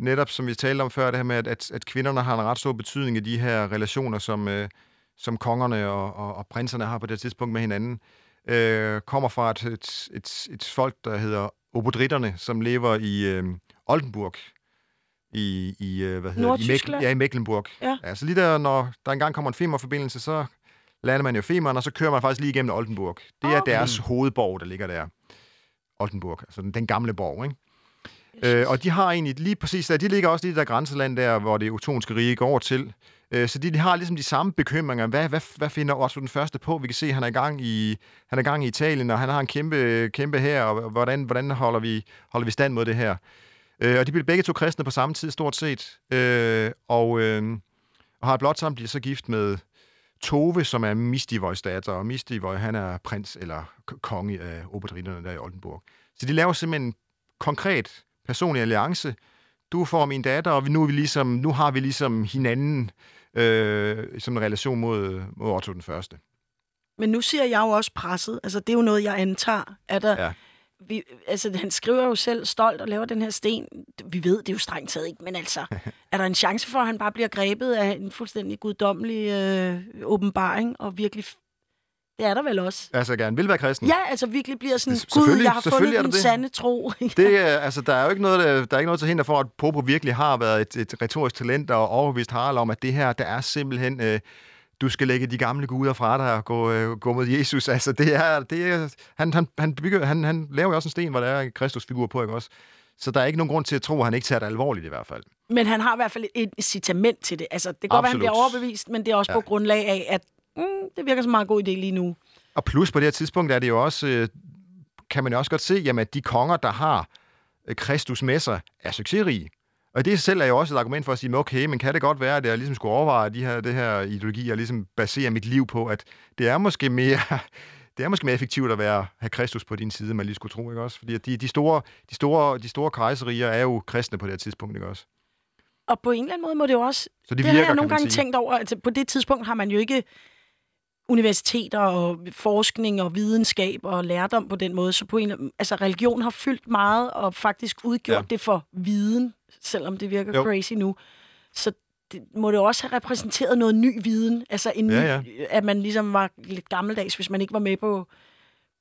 netop som vi talte om før, det her med, at, at, at kvinderne har en ret stor betydning i de her relationer, som, øh, som kongerne og, og, og prinserne har på det tidspunkt med hinanden, øh, kommer fra et, et, et, et folk, der hedder obodritterne, som lever i øh, Oldenburg, i, i øh, hvad hedder det? I, Nordtyskland? ja, i Mecklenburg. Ja. ja. Så lige der, når der engang kommer en Femern-forbindelse, så lander man jo Femern, og så kører man faktisk lige igennem Oldenburg. Det er Okay. deres hovedborg, der ligger der. Oldenburg, altså den, den gamle borg, ikke? Øh, og de har egentlig lige præcis der, de ligger også lige der grænseland der, hvor det otonske rige går til. Øh, så de, de har ligesom de samme bekymringer. Hvad, hvad, hvad finder Otto den første på? Vi kan se, at han er i gang i, han er i, gang i Italien, og han har en kæmpe, kæmpe her, og hvordan, hvordan holder, vi, holder vi stand mod det her? Øh, og de bliver begge to kristne på samme tid, stort set. Øh, og, øh, og Harald Blåtand bliver så gift med Tove, som er Mistivois datter, og Mistivoj, han er prins eller konge af oberdrinerne der i Oldenburg. Så de laver simpelthen en konkret personlig alliance. Du får min datter, og nu, er vi ligesom, nu har vi ligesom hinanden øh, som en relation mod, mod Otto den første. Men nu siger jeg jo også presset. Altså, det er jo noget, jeg antager. Er der, Ja. vi, altså, han skriver jo selv stolt og laver den her sten. Vi ved det er jo strengt taget ikke, men altså, [LAUGHS] er der en chance for, at han bare bliver grebet af en fuldstændig guddommelig øh, åbenbaring, og virkelig... Det er der vel også. Altså gerne vil være kristen. Ja, altså virkelig bliver sådan, S- gud, jeg har fundet den det. sande tro. [LAUGHS] Det, er, altså, der er jo ikke noget, der, der er ikke noget til hinder for, at Popo virkelig har været et, et retorisk talent og overbevist Harald om, at det her, der er simpelthen, øh, du skal lægge de gamle guder fra dig og gå, øh, gå mod Jesus. [LAUGHS] Altså, det er, det er, han, han, han, bygger, han, han laver jo også en sten, hvor der er en Kristusfigur på, ikke også? Så der er ikke nogen grund til at tro, at han ikke tager det alvorligt i hvert fald. Men han har i hvert fald et incitament til det. Altså, det kan godt være, han Absolut. bliver overbevist, men det er også ja. på grundlag af, at mm, det virker som en meget god idé lige nu. Og plus på det her tidspunkt er det jo også, øh, kan man jo også godt se, jamen, at de konger, der har øh, Kristus med sig, er succesrige. Og det selv er jo også et argument for at sige, okay, men kan det godt være, at jeg ligesom skulle overveje de her, det her ideologi, og ligesom basere mit liv på, at det er måske mere, [LAUGHS] det er måske mere effektivt at være, have Kristus på din side, man lige skulle tro, ikke også? Fordi de, de, store, de, store, de store kejserier er jo kristne på det her tidspunkt, ikke også? Og på en eller anden måde må det jo også... Så det, det virker, har jeg nogle gange sige. tænkt over, at på det tidspunkt har man jo ikke universiteter og forskning og videnskab og lærdom på den måde. Så på en, altså religion har fyldt meget og faktisk udgjort Ja. ja. det for viden, selvom det virker Jo. crazy nu. Så det må det også have repræsenteret noget ny viden. Altså en Ja, ny, at man ligesom var lidt gammeldags, hvis man ikke var med på,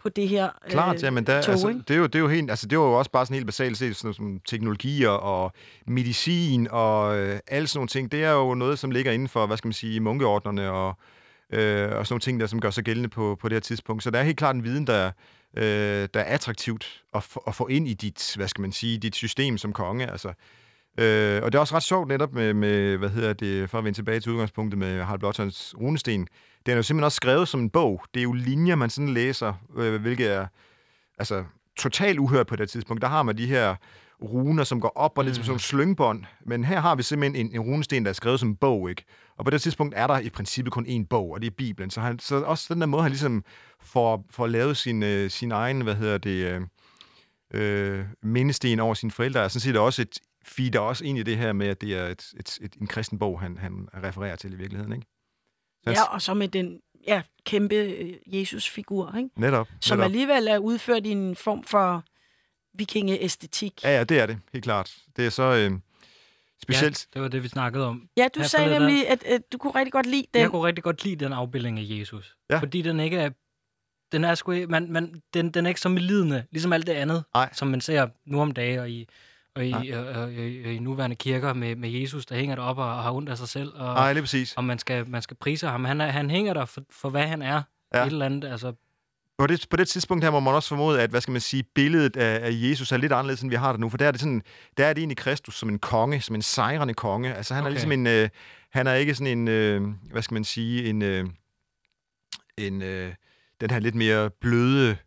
på det her Klart, øh, ja, men der, tog, altså, ikke? det, er jo, det er jo helt, altså, det var jo også bare sådan helt basalt set, sådan som teknologier og medicin og øh, alle sådan nogle ting. Det er jo noget, som ligger inden for, hvad skal man sige, munkeordnerne og, øh, og sådan nogle ting, der som gør sig gældende på, på det her tidspunkt. Så der er helt klart en viden, der, øh, der er attraktivt at, få- at få ind i dit, hvad skal man sige, dit system som konge. Altså, Øh, og det er også ret sjovt netop med, med, hvad hedder det, for at vende tilbage til udgangspunktet med Harald Blåtons runesten. Den er jo simpelthen også skrevet som en bog. Det er jo linjer, man sådan læser, øh, hvilket er altså, totalt uhørt på det tidspunkt. Der har man de her runer, som går op og lidt som sådan nogle slyngbånd. Men her har vi simpelthen en, en runesten, der er skrevet som en bog, ikke? Og på det tidspunkt er der i princippet kun én bog, og det er Bibelen. Så, han, så også den der måde, han ligesom får, får lavet sin, øh, sin egen, hvad hedder det, øh, øh, mindesten over sine forældre, er sådan set også et, feeder også i det her med, at det er et, et, et, en kristen bog, han, han refererer til i virkeligheden, ikke? Så Ja, og så med den ja, kæmpe øh, Jesus-figur, ikke? Netop. som netop. alligevel er udført i en form for vikingeæstetik. Ja, ja, det er det, helt klart. Det er så øh, specielt... Ja, det var det, vi snakkede om. Ja, du Her sagde nemlig, at, at du kunne rigtig godt lide den. Jeg kunne rigtig godt lide den afbildning af Jesus. Ja. Fordi den ikke er... Den er, sgu, ikke- man, man, den, den er ikke så medlidende, ligesom alt det andet, Nej. som man ser nu om dage og i, og i, Nej. og, og, og, i, i nuværende kirker med, med Jesus, der hænger deroppe og, og har ondt af sig selv. Og, Nej, lige præcis. og man skal, man skal prise ham. Han, er, han hænger der for, for, hvad han er. Ja. Ja. Et eller andet, altså... På det, på det tidspunkt her må man også formode, at hvad skal man sige, billedet af, af Jesus er lidt anderledes, end vi har det nu. For der er det, sådan, der er det egentlig Kristus som en konge, som en sejrende konge. Altså han okay. er ligesom en... Øh, han er ikke sådan en, øh, hvad skal man sige, en... Øh, en øh, den her lidt mere bløde,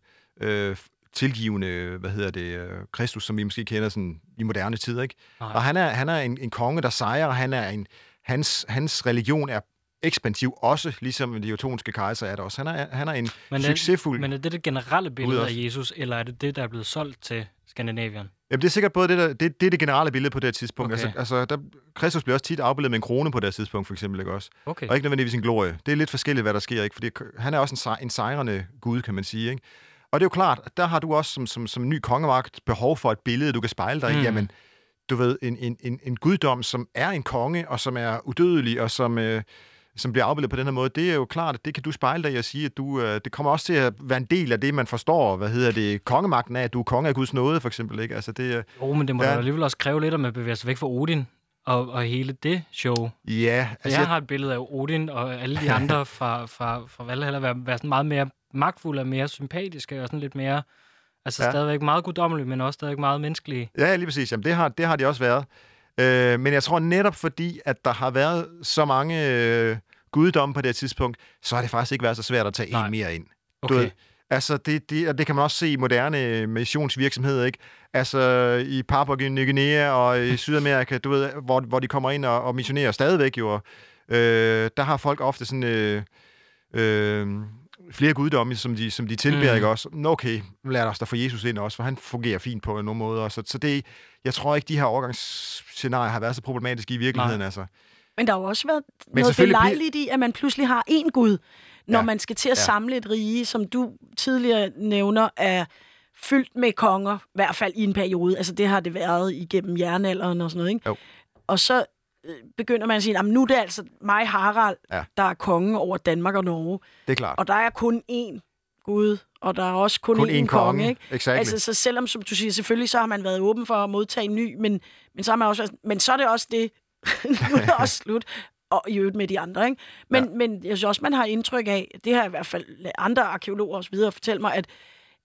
øh, tilgivende, hvad hedder det, øh, Kristus, som vi måske kender sådan i moderne tider, ikke? Nej. Og han er, han er en, en konge, der sejrer, og han er en, hans, hans religion er ekspansiv, også ligesom de jotoniske kejser er det også. Han er, han er en Men er- succesfuld... Men er det det generelle billede af Jesus, eller er det det, der er blevet solgt til Skandinavien? Jamen, det er sikkert både det, der, det, det er det generelle billede på det her tidspunkt. Okay. Altså, altså der, Kristus bliver også tit afbildet med en krone på det her tidspunkt, for eksempel, ikke også? Okay. Og ikke nødvendigvis en glorie. Det er lidt forskelligt, hvad der sker, ikke? Fordi han er også en, sej, en sejrende gud, kan man sige, ikke? Og det er jo klart, at der har du også som, som, som ny kongemagt behov for et billede, du kan spejle dig i. Mm. Jamen, du ved, en, en, en, en guddom, som er en konge, og som er udødelig, og som, øh, som bliver afbildet på den her måde, det er jo klart, at det kan du spejle dig i at sige, at du, øh, det kommer også til at være en del af det, man forstår, hvad hedder det, kongemagten af, at du er konge af Guds nåde, for eksempel, ikke? Altså, det, øh, Jo, men det må Ja. da alligevel også kræve lidt, at man bevæger sig væk fra Odin og, og hele det show. ja, Altså, jeg har et billede af Odin og alle de andre [LAUGHS] fra, fra, fra Valhalla være, være sådan meget mere magtfulde og mere sympatiske og sådan lidt mere... Altså ja. stadigvæk meget guddommelige, men også stadigvæk meget menneskelige. Ja, lige præcis. Jamen, det har, det har de også været. Øh, men jeg tror netop fordi, at der har været så mange øh, guddomme på det tidspunkt, så har det faktisk ikke været så svært at tage Nej. en mere ind. Okay. Du ved, altså, det, det, og det kan man også se i moderne missionsvirksomheder, ikke? Altså, i Papua Ny Guinea og i [LAUGHS] Sydamerika, du ved, hvor, hvor de kommer ind og, og missionerer stadigvæk jo. og, Øh, der har folk ofte sådan... Øh, øh, flere guddomme, som de, som de tilbeder, Mm. ikke også? Nå, Okay, lad os da få Jesus ind også, for han fungerer fint på nogle måder. Så, så det, jeg tror ikke, de her overgangsscenarier har været så problematiske i virkeligheden, Nej. altså. Men der har jo også været Men noget belejligt i, at man pludselig har én Gud, når Ja. man skal til at Ja. samle et rige, som du tidligere nævner, er fyldt med konger, i hvert fald i en periode. Altså det har det været igennem jernalderen og sådan noget, ikke? Jo. Og så begynder man at sige, "Nå, men nu er det altså mig, Harald, Ja. der er konge over Danmark og Norge. Det er klart. Og der er kun én Gud, og der er også kun, Kun én, én konge, konge, ikke? exactly. Altså, så selvom, som du siger, selvfølgelig så har man været åben for at modtage en ny, men, men, så, har man også, men så er det også det. [LAUGHS] nu er det også slut. Og i øvrigt med de andre, ikke? Men, ja. men jeg synes også, man har indtryk af, det har i hvert fald andre arkeologer videre fortælle mig, at,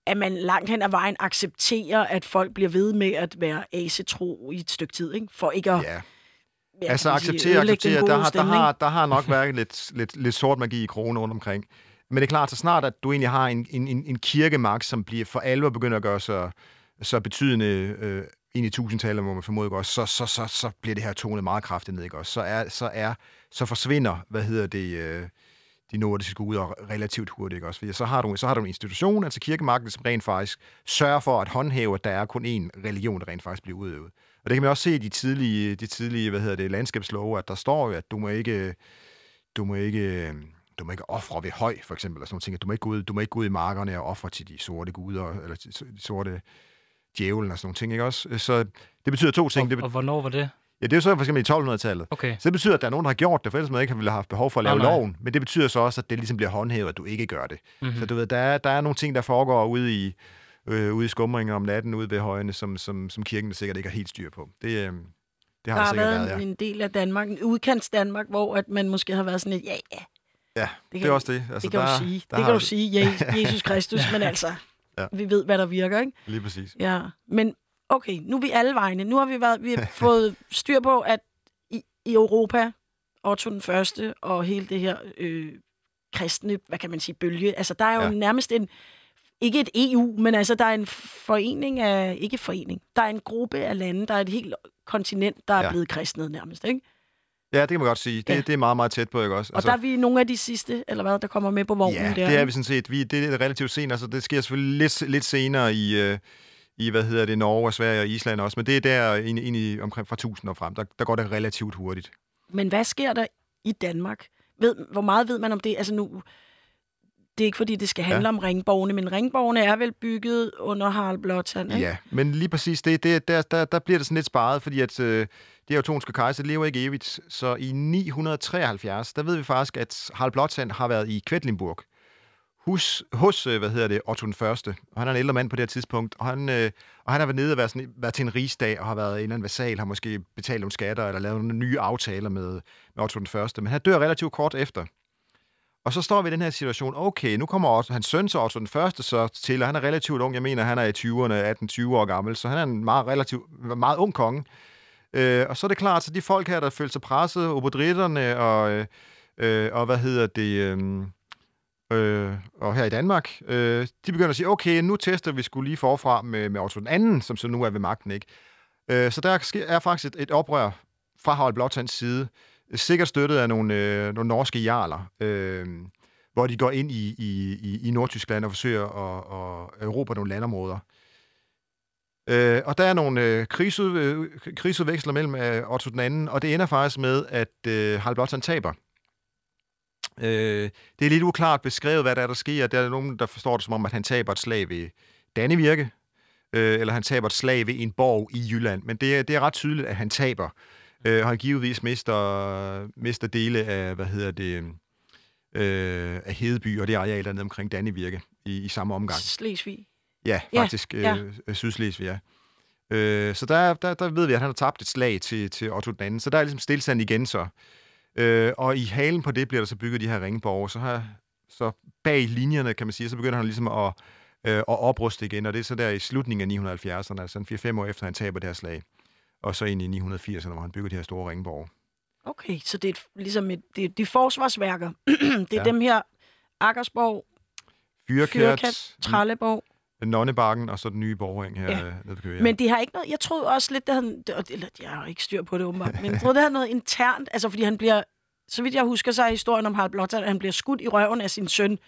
at man langt hen ad vejen accepterer, at folk bliver ved med at være asetro i et stykke tid, ikke? For ikke at Ja. Ja, altså acceptere, acceptere. Der har, der, har, der har nok været lidt, lidt, lidt sort magi i kronen rundt omkring. Men det er klart, så snart at du egentlig har en, en, en, en kirkemagt, som bliver for alvor begynder at gøre sig så betydende øh, ind i tusindtallet, må man formode også, så, så, så, så bliver det her tonet meget kraftigt ned, ikke også? Så, er, så, er, så forsvinder, hvad hedder det, øh, de nordiske guder relativt hurtigt, ikke også? Fordi så har, du, så har du en institution, altså kirkemagten, som rent faktisk sørger for at håndhæve, at der er kun én religion, der rent faktisk bliver udøvet. Og det kan man også se i de tidlige, de tidlige hvad hedder det, landskabslove, at der står jo, at du må ikke, du må ikke, du må ikke ofre ved høj, for eksempel, eller sådan nogle ting. Du må ikke gå ud, du må ikke gå ud i markerne og ofre til de sorte guder, eller de sorte djævlen og sådan nogle ting, ikke også? Så det betyder to ting. Og, det, og hvornår var det? Ja, det er jo så for eksempel i 1200-tallet. Okay. Så det betyder, at der er nogen, der har gjort det, for ellers man ikke ville have haft behov for at lave Nej, nej. loven. Men det betyder så også, at det ligesom bliver håndhævet, at du ikke gør det. Mm-hmm. Så du ved, der er, der er nogle ting, der foregår ude i, øh, ude i skumringen om natten, ude ved højene, som, som, som kirken sikkert ikke har helt styr på. Det, øh, det har Der har været været, ja. en, del af Danmark, en udkants Danmark, hvor at man måske har været sådan lidt, ja, ja, Ja, det det kan, er også det. Altså, det kan der, du sige. Der Det kan du sige, Je- [LAUGHS] Jesus Kristus, men altså, Ja. vi ved, hvad der virker, ikke? Lige præcis. Ja, men okay, nu er vi alle vegne. Nu har vi, været, vi har [LAUGHS] fået styr på, at i, i Europa, Otto den første og hele det her øh, kristne, hvad kan man sige, bølge, altså der er jo Ja. ja. nærmest en, ikke et EU, men altså der er en forening af, ikke forening, der er en gruppe af lande, der er et helt kontinent, der er Ja. blevet kristnet nærmest, ikke? Ja, det kan man godt sige. Det, Ja. det er meget, meget tæt på, ikke også? Og der er vi nogle af de sidste, eller hvad, der kommer med på vognen ja, der. det er vi sådan set. Vi, det er relativt sent. Altså, det sker selvfølgelig lidt, lidt senere i, øh, i, hvad hedder det, Norge og Sverige og Island også. Men det er der ind, ind i, omkring fra 1000 og frem. Der, der går det relativt hurtigt. Men hvad sker der i Danmark? Ved, hvor meget ved man om det? Altså nu, det er ikke fordi, det skal handle ja. om ringborgene, men ringborgene er vel bygget under Harald Blåtand, ikke? Ja, men lige præcis det, det der, der, der bliver det sådan lidt sparet, fordi at øh, de her ottonske kejser lever ikke evigt. Så i 973, der ved vi faktisk, at Harald Blåtand har været i Kvetlinburg hos, hos øh, hvad hedder det, Otto den Første. Og han er en ældre mand på det her tidspunkt, og han, øh, og han har været nede og været, sådan, været til en rigsdag, og har været en eller anden vasal, har måske betalt nogle skatter, eller lavet nogle nye aftaler med, med Otto den Første. Men han dør relativt kort efter. Og så står vi i den her situation, okay, nu kommer også hans søn så også den Første så til, og han er relativt ung, jeg mener, han er i 20'erne, 18-20 år gammel, så han er en meget, relativt, meget ung konge. Øh, og så er det klart, så de folk her, der følte sig presset, obodritterne og, øh, øh og hvad hedder det, øh, øh, og her i Danmark, øh, de begynder at sige, okay, nu tester vi skulle lige forfra med, med Otto den anden, som så nu er ved magten, ikke? Øh, så der sker- er faktisk et, et oprør fra Harald Blåtands side, sikkert støttet af nogle, øh, nogle norske jarler, øh, hvor de går ind i, i, i, i Nordtyskland og forsøger at, at erobre nogle landområder. Øh, og der er nogle øh, krigsud, øh, krigsudveksler mellem øh, Otto den anden, og det ender faktisk med, at øh, Harald Blåtand taber. Øh, det er lidt uklart beskrevet, hvad der er, der sker. Der er nogen, der forstår det som om, at han taber et slag ved Dannevirke, øh, eller han taber et slag ved en borg i Jylland. Men det er, det er ret tydeligt, at han taber. Øh, han givetvis mister, mister dele af, hvad hedder det, øh, af Hedeby og det areal, der er nede omkring Dannevirke i, i samme omgang. Slesvig. Ja, Ja, faktisk ja. øh, Sydslesvig, ja. Øh, så der, der, der ved vi, at han har tabt et slag til, til Otto den anden. Så der er ligesom stillstand igen så. Øh, og i halen på det bliver der så bygget de her ringborge. Så, har, så bag linjerne, kan man sige, så begynder han ligesom at, øh, at opruste igen. Og det er så der i slutningen af 970'erne, altså en 4-5 år efter, han taber det her slag. Og så ind i 980'erne, hvor han bygger de her store ringborge. Okay, så det er et, ligesom et, det er de forsvarsværker. [CLEARS THROAT] det er Ja. dem her, Akkersborg, Fyrkært, Fyrkat, Trelleborg. Nonnebakken og så den nye borgring her Ja. ja. nede på Køge. Men det har ikke noget... Jeg troede også lidt, det havde... Eller, jeg har ikke styr på det, åbenbart. Men jeg troede, det havde noget internt. Altså, fordi han bliver... Så vidt jeg husker, så er historien om Harald Blåtand, at han bliver skudt i røven af sin søn,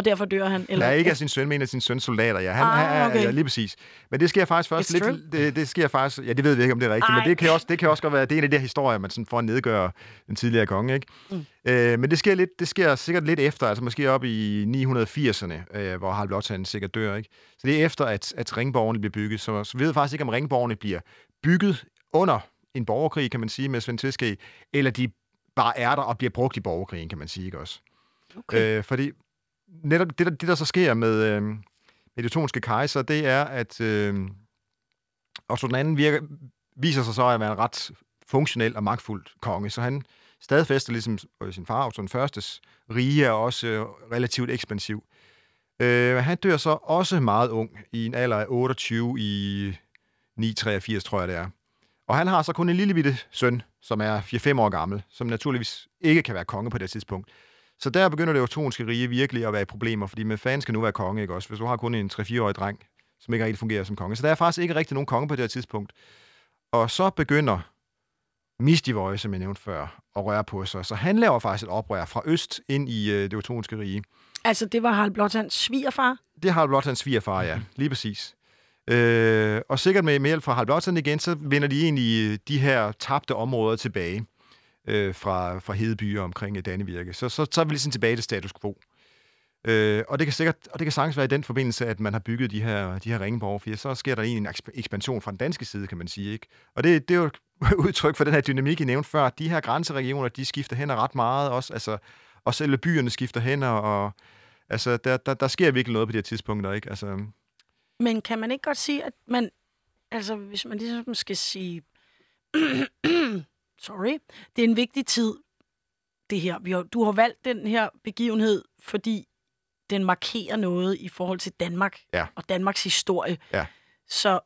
og derfor dør han. Eller, Nej, ikke af sin søn, men af sin søns soldater, ja. Han, Ah, okay. ja, lige præcis. Men det sker faktisk først It's lidt... true. Det, det sker faktisk... Ja, det ved vi ikke, om det er rigtigt, Ej. men det kan, også, det kan også godt være, det er en af de her historier, man sådan får at nedgøre den tidligere konge, ikke? Mm. Øh, men det sker, lidt, det sker sikkert lidt efter, altså måske op i 980'erne, øh, hvor Harald Blåtand sikkert dør, ikke? Så det er efter, at, at ringborgene bliver bygget. Så, så vi ved faktisk ikke, om ringborgene bliver bygget under en borgerkrig, kan man sige, med Svend Tviske, eller de bare er der og bliver brugt i borgerkrigen, kan man sige, ikke også? Okay. Øh, fordi netop det, der, det, der så sker med, øh, med de ottonske kejser, det er, at øh, Otto den anden virker, viser sig så at være en ret funktionel og magtfuld konge, så han stadfæster ligesom øh, sin far, Otto den Førstes, rige er også øh, relativt ekspansiv. Øh, han dør så også meget ung, i en alder af 28 i 983, tror jeg det er. Og han har så kun en lille bitte søn, som er 4-5 år gammel, som naturligvis ikke kan være konge på det tidspunkt. Så der begynder det ottonske rige virkelig at være problemer, fordi med fanden skal nu være konge, ikke også? Hvis du har kun en 3-4-årig dreng, som ikke rigtig fungerer som konge. Så der er faktisk ikke rigtig nogen konge på det her tidspunkt. Og så begynder Mistivøje, som jeg nævnte før, at røre på sig. Så han laver faktisk et oprør fra øst ind i øh, det ottomanske rige. Altså, det var Harald Blåtands svigerfar? Det har blot hans svigerfar, ja. Lige præcis. Øh, og sikkert med, med hjælp fra Harald Blåtand igen, så vender de egentlig de her tabte områder tilbage øh, fra, fra Hedeby omkring øh, Dannevirke. Så, så, så er vi ligesom tilbage til status quo. Øh, og det kan sikkert, og det kan sagtens være i den forbindelse, at man har bygget de her, de her ringeborg, for så sker der egentlig en ekspansion fra den danske side, kan man sige. Ikke? Og det, det er jo [LAUGHS] udtryk for den her dynamik, I nævnte før. De her grænseregioner, de skifter hen ret meget også. Altså, og selv byerne skifter hen, og altså, der, der, der sker virkelig noget på de her tidspunkter. Ikke? Altså, Men kan man ikke godt sige, at man... Altså, hvis man ligesom skal sige... [CLEARS THROAT] Sorry. Det er en vigtig tid, det her. Vi har, du har valgt den her begivenhed, fordi den markerer noget i forhold til Danmark Ja. og Danmarks historie. Ja. Så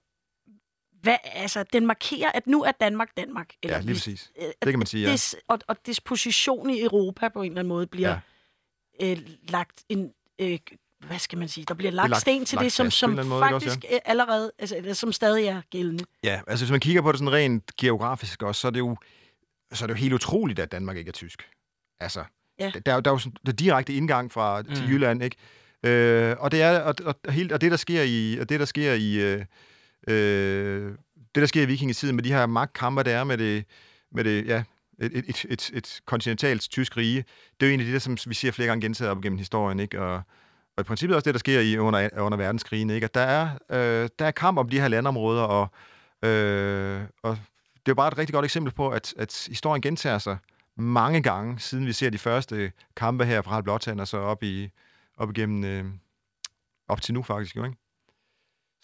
hvad, altså, den markerer, at nu er Danmark Danmark. ja, lige præcis. øh, Det kan man sige, ja. Des, og, og dets position i Europa på en eller anden måde bliver ja. øh, lagt en... Øh, hvad skal man sige? Der bliver lagt, lagt- sten til lagt det, som, som eller måde, ikke også, faktisk ja. allerede, altså, eller som stadig er gældende. Ja, altså hvis man kigger på det sådan rent geografisk også, så er det jo, så er det jo helt utroligt, at Danmark ikke er tysk. Altså, Ja. der, der, er jo- der er jo sådan, der er direkte indgang fra mm. til. Jylland, ikke? Øh, og det er og, og, og, helt, og det der sker i og det der sker i øh, øh, det der sker i vikingetiden med de her magtkamper der er med det med det ja et, et, et, et, et kontinentalt tysk rige, det er jo egentlig det, der, som vi ser flere gange gentaget op gennem historien, ikke? Og, og i princippet også det, der sker i under, under verdenskrigen, ikke? At der er, øh, der er kamp om de her landområder, og, øh, og det er jo bare et rigtig godt eksempel på, at, at historien gentager sig mange gange, siden vi ser de første kampe her fra Harald Blåtand, og så op, i, op igennem, øh, op til nu faktisk, jo, ikke?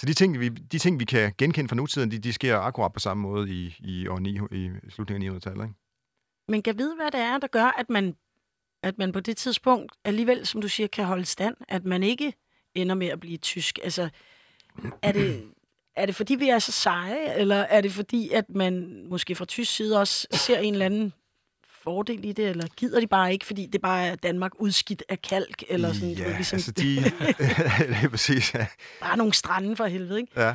Så de ting, vi, de ting, vi kan genkende fra nutiden, de, de sker akkurat på samme måde i, i, år 9, i slutningen af 900-tallet, ikke? Men kan vide, hvad det er, der gør, at man, at man på det tidspunkt alligevel, som du siger, kan holde stand, at man ikke ender med at blive tysk. Altså, er det, er det fordi, vi er så seje, eller er det fordi, at man måske fra tysk side også ser en eller anden fordel i det, eller gider de bare ikke, fordi det bare er Danmark udskidt af kalk, eller sådan, du ja, ved, ligesom, altså de... [LAUGHS] det er præcis, ja. bare nogle strande for helvede, ikke? Ja.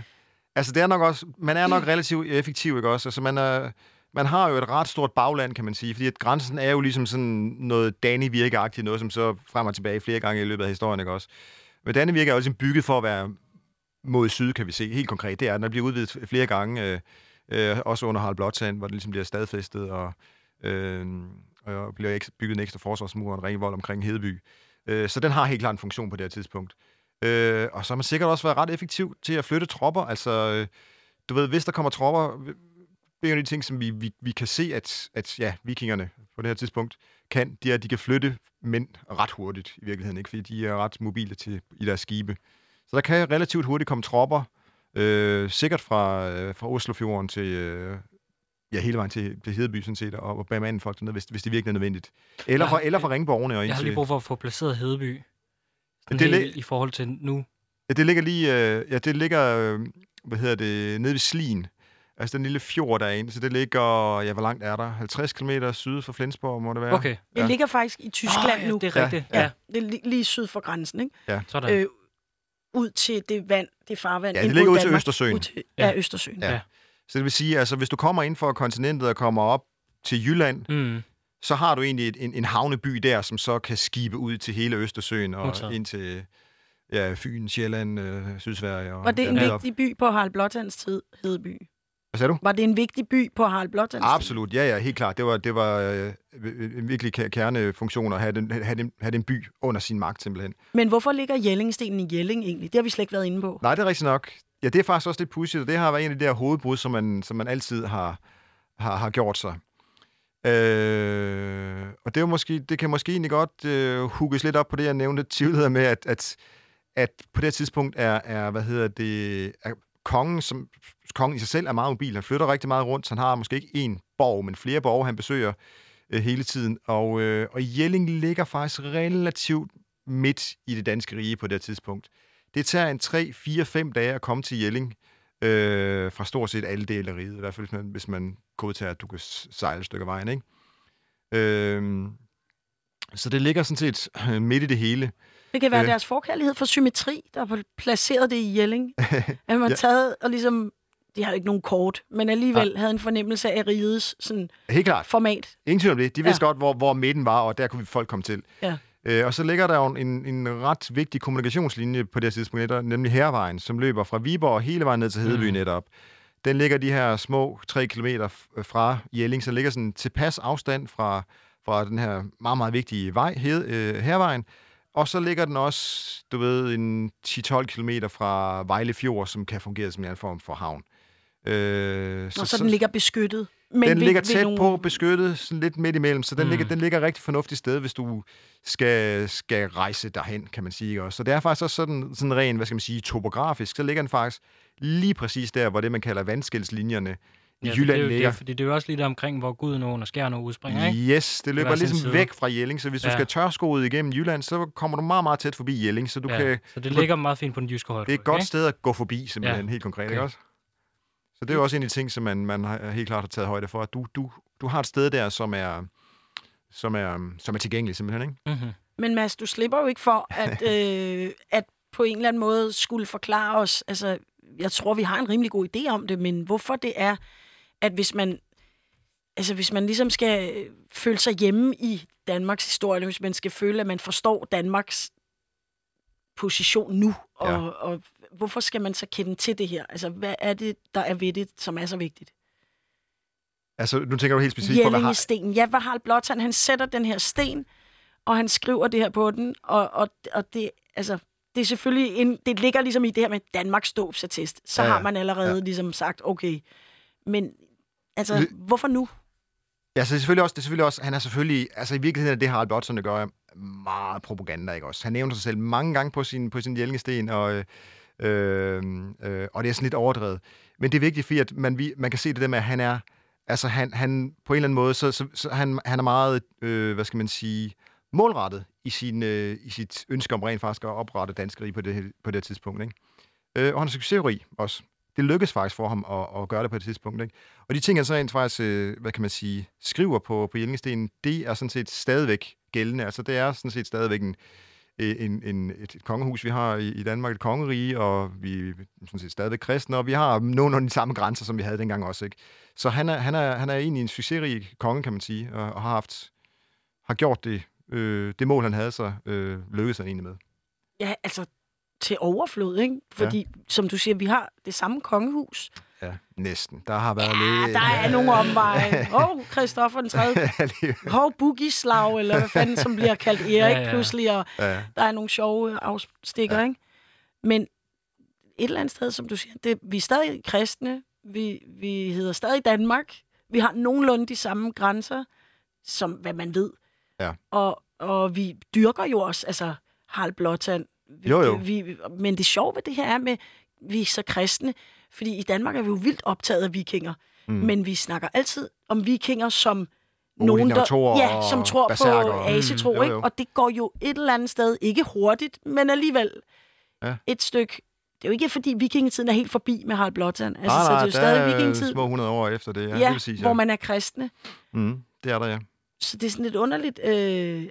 Altså, det er nok også, man er nok relativt effektiv, ikke også? Altså, man, er, man har jo et ret stort bagland, kan man sige, fordi at grænsen er jo ligesom sådan noget Dannevirke-agtigt, noget som så frem og tilbage flere gange i løbet af historien, ikke også? Men Dannevirke er jo ligesom bygget for at være mod syd, kan vi se. Helt konkret, det er, at den bliver udvidet flere gange, øh, øh, også under Harald Blåtand, hvor det ligesom bliver stadfæstet, og, øh, og bliver bygget en ekstra forsvarsmur og en ringvold omkring Hedeby. Øh, så den har helt klart en funktion på det her tidspunkt. Øh, og så har man sikkert også været ret effektiv til at flytte tropper. Altså, øh, du ved, hvis der kommer tropper, det er jo de ting, som vi, vi, vi kan se, at, at ja, vikingerne på det her tidspunkt kan, det er, at de kan flytte mænd ret hurtigt i virkeligheden, ikke? fordi de er ret mobile til, i deres skibe. Så der kan relativt hurtigt komme tropper, øh, sikkert fra, øh, fra Oslofjorden til, øh, ja, hele vejen til, til Hedeby, sådan set, og, og bemande folk dernede, hvis, hvis det virkelig er nødvendigt. Eller Ja, fra, eller fra Ringborgene og ind Jeg har lige brug for at få placeret Hedeby. Sådan Det er helt i forhold til nu. Ja, det ligger lige, øh, ja, det ligger, øh, hvad hedder det, nede ved Slien. Altså den lille fjord derinde, så det ligger, ja, hvor langt er der? 50 km syd for Flensborg, må det være? Okay. Det Ja. ligger faktisk i Tyskland Ah, ja, nu. det er rigtigt. Ja, Ja, ja. ja. Det er li- lige syd for grænsen, ikke? sådan. Øh, ud til det vand, det farvand. Ja, det ligger ud til Danmark. Østersøen. Ud til, ja, Ja. Østersøen. Ja. Ja. Så det vil sige, altså hvis du kommer ind for kontinentet og kommer op til Jylland, Mm. så har du egentlig et, en, en havneby der, som så kan skibe ud til hele Østersøen og Modtaget. ind til ja, Fyn, Sjælland, øh, Sydsverige. Og Var det en dernede op. vigtig by på Harald Blåtands tid, Hedeby? Hvad sagde du? Var det en vigtig by på Harald Blåtands tid? Absolut, ja, ja, helt klart. Det var, det var øh, en virkelig ke- kernefunktion at have den, have, den, have den by under sin magt, simpelthen. Men hvorfor ligger Jellingstenen i Jelling egentlig? Det har vi slet ikke været inde på. Nej, det er rigtigt nok. Ja, det er faktisk også lidt pudsigt, og det har været en af de der hovedbrud, som man, som man altid har, har, har gjort sig. Øh, og det, er måske, det kan måske egentlig godt øh, hugges lidt op på det, jeg nævnte tidligere med, at, at, at på det tidspunkt er, er hvad hedder det, er kongen, som, kongen i sig selv er meget mobil. Han flytter rigtig meget rundt, han har måske ikke én borg, men flere borge, han besøger øh, hele tiden. Og, øh, og Jelling ligger faktisk relativt midt i det danske rige på det her tidspunkt. Det tager en 3, 4, 5 dage at komme til Jelling øh, fra stort set alle dele af riget. I hvert fald, hvis man, hvis man godtager, at du kan sejle et stykke af vejen. Ikke? Øh, Så det ligger sådan set øh, midt i det hele. Det kan være Øh. deres forkærlighed for symmetri, der har placeret det i Jelling. [LAUGHS] At man har Ja. taget og ligesom... De har ikke nogen kort, men alligevel havde en fornemmelse af rigets sådan, Helt klart. format. Ingen tvivl om det. De Ja. vidste godt, hvor, hvor midten var, og der kunne folk komme til. Ja. Øh, og så ligger der jo en, en ret vigtig kommunikationslinje på det her tidspunkt, nemlig Hervejen, som løber fra Viborg hele vejen ned til Hedeby Mm. netop. Den ligger de her små 3 km fra Jelling, så ligger sådan tilpas afstand fra, fra den her meget, meget vigtige vej, hed, øh, Hervejen. Og så ligger den også, du ved, en 10-12 km fra Vejle Fjord, som kan fungere som en form for havn. Øh, Så, så, den ligger beskyttet. Men den ved- ligger ved tæt nogle- på, beskyttet, sådan lidt midt imellem, så den, Mm. ligger, den ligger rigtig fornuftigt sted, hvis du skal, skal rejse derhen, kan man sige. Også. Så det er faktisk også sådan, sådan ren, hvad skal man sige, topografisk, så ligger den faktisk lige præcis der, hvor det, man kalder vandskældslinjerne i Ja, Jylland det er jo, ligger. Det, fordi det er jo også lige der omkring, hvor Gudenåen og Skjern udspringer, ikke? Yes, det løber sin ligesom side. væk fra Jelling, så hvis du Ja. skal tørskoet igennem Jylland, så kommer du meget, meget tæt forbi Jelling, så du ja, kan, så det du ligger meget fint på den jyske hold. det er et godt sted at gå forbi, simpelthen, Ja. helt konkret, Okay. ikke også? Så det er jo også en af de ting, som man, man har, helt klart har taget højde for, at du, du, du har et sted der, som er, som er, som er tilgængeligt, simpelthen, ikke? Mm-hmm. Men Mads, du slipper jo ikke for, at, [LAUGHS] øh, at på en eller anden måde skulle forklare os, altså, jeg tror, vi har en rimelig god idé om det, men hvorfor det er, at hvis man, altså, hvis man ligesom skal øh, føle sig hjemme i Danmarks historie, hvis man skal føle, at man forstår Danmarks position nu, og, Ja. og hvorfor skal man så kende til det her? Altså, hvad er det, der er ved det, som er så vigtigt? Altså, nu tænker du helt specifikt på, hvad har... sten. Ja, hvad Harald Blåtand, han sætter den her sten, og han skriver det her på den, og, og, og det, altså, det er selvfølgelig, en, det ligger ligesom i det her med Danmarks dåbsattest. Så Ja, har man allerede ja. ligesom sagt, okay, men altså, Det- hvorfor nu? Ja, så det er selvfølgelig også, det er selvfølgelig også, han er selvfølgelig, altså i virkeligheden er det Harald Blåtson, der gør meget propaganda, ikke også? Han nævner sig selv mange gange på sin, på sin Jellingesten, og, øh, øh, og det er sådan lidt overdrevet. Men det er vigtigt, fordi at man, vi- man kan se det der med, at han er, altså han, han på en eller anden måde, så, så, så han, han er meget, øh, hvad skal man sige, målrettet i, sin, øh, i sit ønske om rent faktisk at oprette danskeri på det, på det tidspunkt, ikke? Øh, og han er succesrig også. Det lykkes faktisk for ham at, at gøre det på et tidspunkt, ikke? Og de ting, han så rent faktisk, øh, hvad kan man sige, skriver på, på Jellingstenen, det er sådan set stadigvæk gældende. Altså, det er sådan set stadigvæk en, øh, en, en, et, et kongehus, vi har i, i Danmark, et kongerige, og vi er sådan set stadigvæk kristne, og vi har nogle af de samme grænser, som vi havde dengang også, ikke? Så han er, han er, han er egentlig en succesrig konge, kan man sige, og, og har haft, har gjort det, øh, det mål, han havde så øh, lykkedes han egentlig med. Ja, altså, til overflod, ikke? Fordi, ja. som du siger, vi har det samme kongehus. Ja, næsten. Der har været Ja, lidt... der er nogle omveje. [LAUGHS] Åh, oh, Christoffer den tredje. [LAUGHS] Hov, Bugislav, eller hvad fanden, som bliver kaldt Erik Ja, ja, pludselig, og ja, der er nogle sjove afstikker, Ja. ja. ikke? Men et eller andet sted, som du siger, det, vi er stadig kristne, vi, vi hedder stadig Danmark, vi har nogenlunde de samme grænser, som hvad man ved. Ja. Og, og vi dyrker jo også, altså Harald Blåtand. Jo, jo. Vi, men det sjove ved det her er med, vi er så kristne, fordi i Danmark er vi jo vildt optaget af vikinger, mm. men vi snakker altid om vikinger som nogen, der, ja, som tror berserker. på asetro, Mm, jo, ikke? jo. Og det går jo et eller andet sted, ikke hurtigt, men alligevel Ja. et stykke. Det er jo ikke, fordi vikingetiden er helt forbi med Harald Blåtand. Altså, nej, så det er jo stadig er vikingetid, små 100 år efter det. Ja, ja, det vil sige, hvor man er kristne. Mm, det er der, ja. Så det er sådan lidt underligt, øh,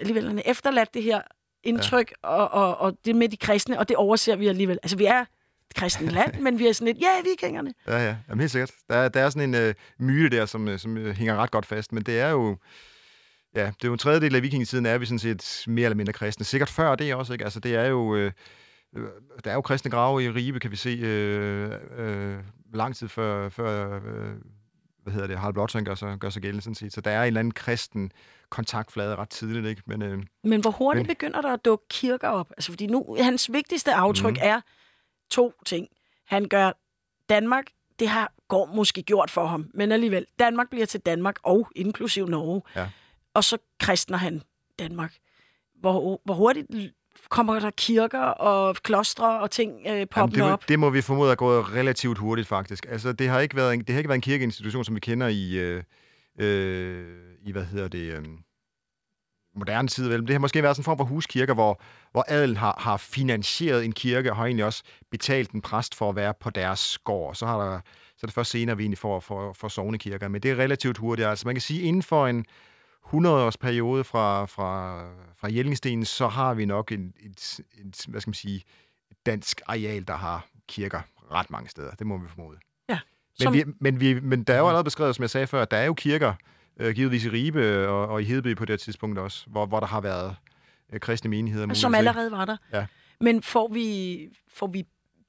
alligevel, han er efterladt det her indtryk, ja. og, og, og det med de kristne, og det overser vi alligevel. Altså, vi er et kristent land, [LAUGHS] men vi er sådan lidt, ja, vikingerne. Ja, ja. Jamen, helt sikkert. Der, er- der er sådan en øh, myte der, som, øh, som øh, hænger ret godt fast, men det er jo... Ja, det er jo en tredjedel af vikingetiden, er vi sådan set mere eller mindre kristne. Sikkert før det også, ikke? Altså, det er jo... Øh, øh, der er jo kristne grave i Ribe, kan vi se, øh, øh, lang tid før, før øh, hvad hedder det, Harald Blåtand gør sig, gør sig gældende, sådan set. Så der er en eller anden kristen kontaktflade ret tidligt, ikke? Men, øh, Men hvor hurtigt Men- begynder der at dukke kirker op? Altså, fordi nu, hans vigtigste aftryk mm. er to ting. Han gør Danmark, det har går måske gjort for ham, men alligevel, Danmark bliver til Danmark, og inklusiv Norge. Ja. Og så kristner han Danmark. Hvor, hvor hurtigt kommer der kirker og klostre og ting øh, Jamen, poppen det, op? det må vi formode er gået relativt hurtigt, faktisk. Altså, det har ikke været en, det har ikke været en kirkeinstitution, som vi kender i, øh, øh, i hvad hedder det, øh, moderne tid. Vel? Det har måske været sådan en form for huskirker, hvor, hvor adelen har, har finansieret en kirke, og har egentlig også betalt en præst for at være på deres gård. Så, har der, så er det først senere, vi egentlig får for, for sovnekirker. Men det er relativt hurtigt. Altså, man kan sige, inden for en 100-års periode fra, fra, fra Jellingstenen, så har vi nok en, et, et, hvad skal man sige, dansk areal, der har kirker ret mange steder. Det må vi formode. Men, som- vi, men, vi, men der er jo allerede beskrevet, som jeg sagde før, der er jo kirker, øh, givetvis i Ribe og, og i Hedeby på det tidspunkt også, hvor, hvor der har været øh, kristne menigheder. muligvis, som allerede var der. Ja. Men får vi, får vi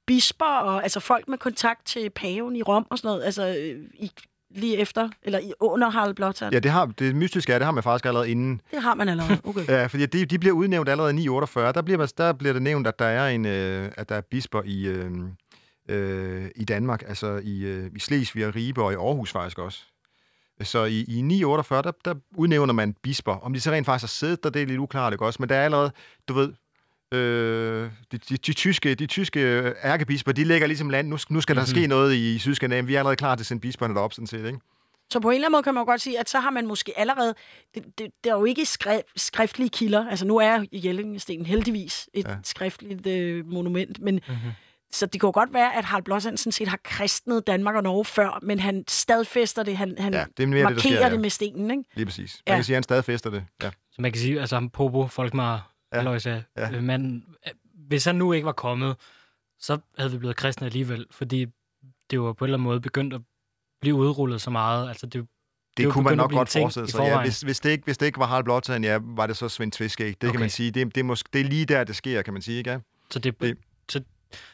bisper og altså folk med kontakt til paven i Rom og sådan noget, altså øh, i, lige efter, eller i, under Harald Blåtand? Ja, det, har, det mystiske er, det har man faktisk allerede inden. Det har man allerede. Okay. [LAUGHS] Ja, fordi de, de bliver udnævnt allerede i 948. Der bliver, der bliver det nævnt, at der er en, øh, at der er bisper i, øh, øh, i Danmark, altså i, øh, i Slesvig og Ribe og i Aarhus faktisk også. Så i, i 948, der, der udnævner man bisper. Om de så rent faktisk har siddet der, det er lidt uklart, ikke også? Men der er allerede, du ved, øh, de, de, de, tyske, de tyske ærkebisper, de lægger ligesom land. Nu, nu skal der Mhm. ske noget i Sydskandinavien. Vi er allerede klar til at sende bisperne derop, sådan set, ikke? Så på en eller anden måde kan man godt sige, at så har man måske allerede... Det, det, det er jo ikke skri, skriftlige kilder. Altså nu er Jellingstenen heldigvis et ja. skriftligt øh, monument, men Mm-hmm. Så det kan jo godt være, at Harald Blåtand sådan set har kristnet Danmark og Norge før, men han stadfæster det, han, han Ja, ja, det er mere det, markerer sker, det ja. med stenen, ikke? Lige præcis. Ja. Man kan sige, at han stadfæster det. Ja. Så man kan sige, altså ham Popo, Folkmar, Ja. ja. Aloysia, Ja. ja. man, hvis han nu ikke var kommet, så havde vi blevet kristne alligevel, fordi det var på en eller anden måde begyndt at blive udrullet så meget. Altså det, Det, jo kunne man nok godt forestille i sig. Ja, hvis, hvis, det ikke, hvis det ikke var Harald Blåtand, ja, var det så Svend Tviskæg. Det okay. kan man sige. Det, det, er måske, det er lige der, det sker, kan man sige. Ikke? Ja? så det, Det-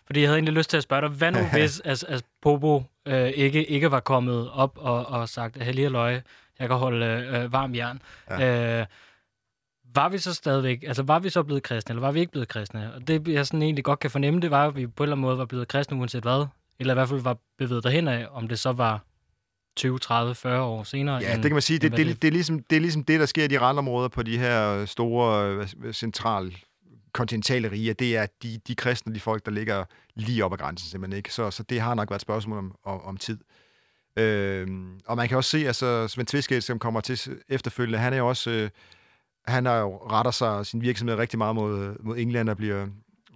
fordi jeg havde egentlig lyst til at spørge dig, hvad nu [LAUGHS] hvis altså, altså, Popo øh, ikke, ikke var kommet op og, og sagt, hellige løje, jeg kan holde øh, varm jern. Ja. Øh, var vi så stadigvæk, altså var vi så blevet kristne, eller var vi ikke blevet kristne? Og det jeg sådan egentlig godt kan fornemme, det var, at vi på en eller anden måde var blevet kristne, uanset hvad. Eller i hvert fald var bevæget derhen af, om det så var 20, 30, 40 år senere. Ja, end- det kan man sige. Det, hvad det, det, er ligesom, det er ligesom det, der sker i de randområder på de her store central kontinentale riger. Det er de, de kristne, de folk, der ligger lige op ad grænsen simpelthen. Ikke? Så, så det har nok været et spørgsmål om, om, om tid. Øh, og man kan også se, at altså, Svend Tvistgæld, som kommer til efterfølgende, han er jo også... Øh, han har jo retter sig sin virksomhed rigtig meget mod, mod England og bliver,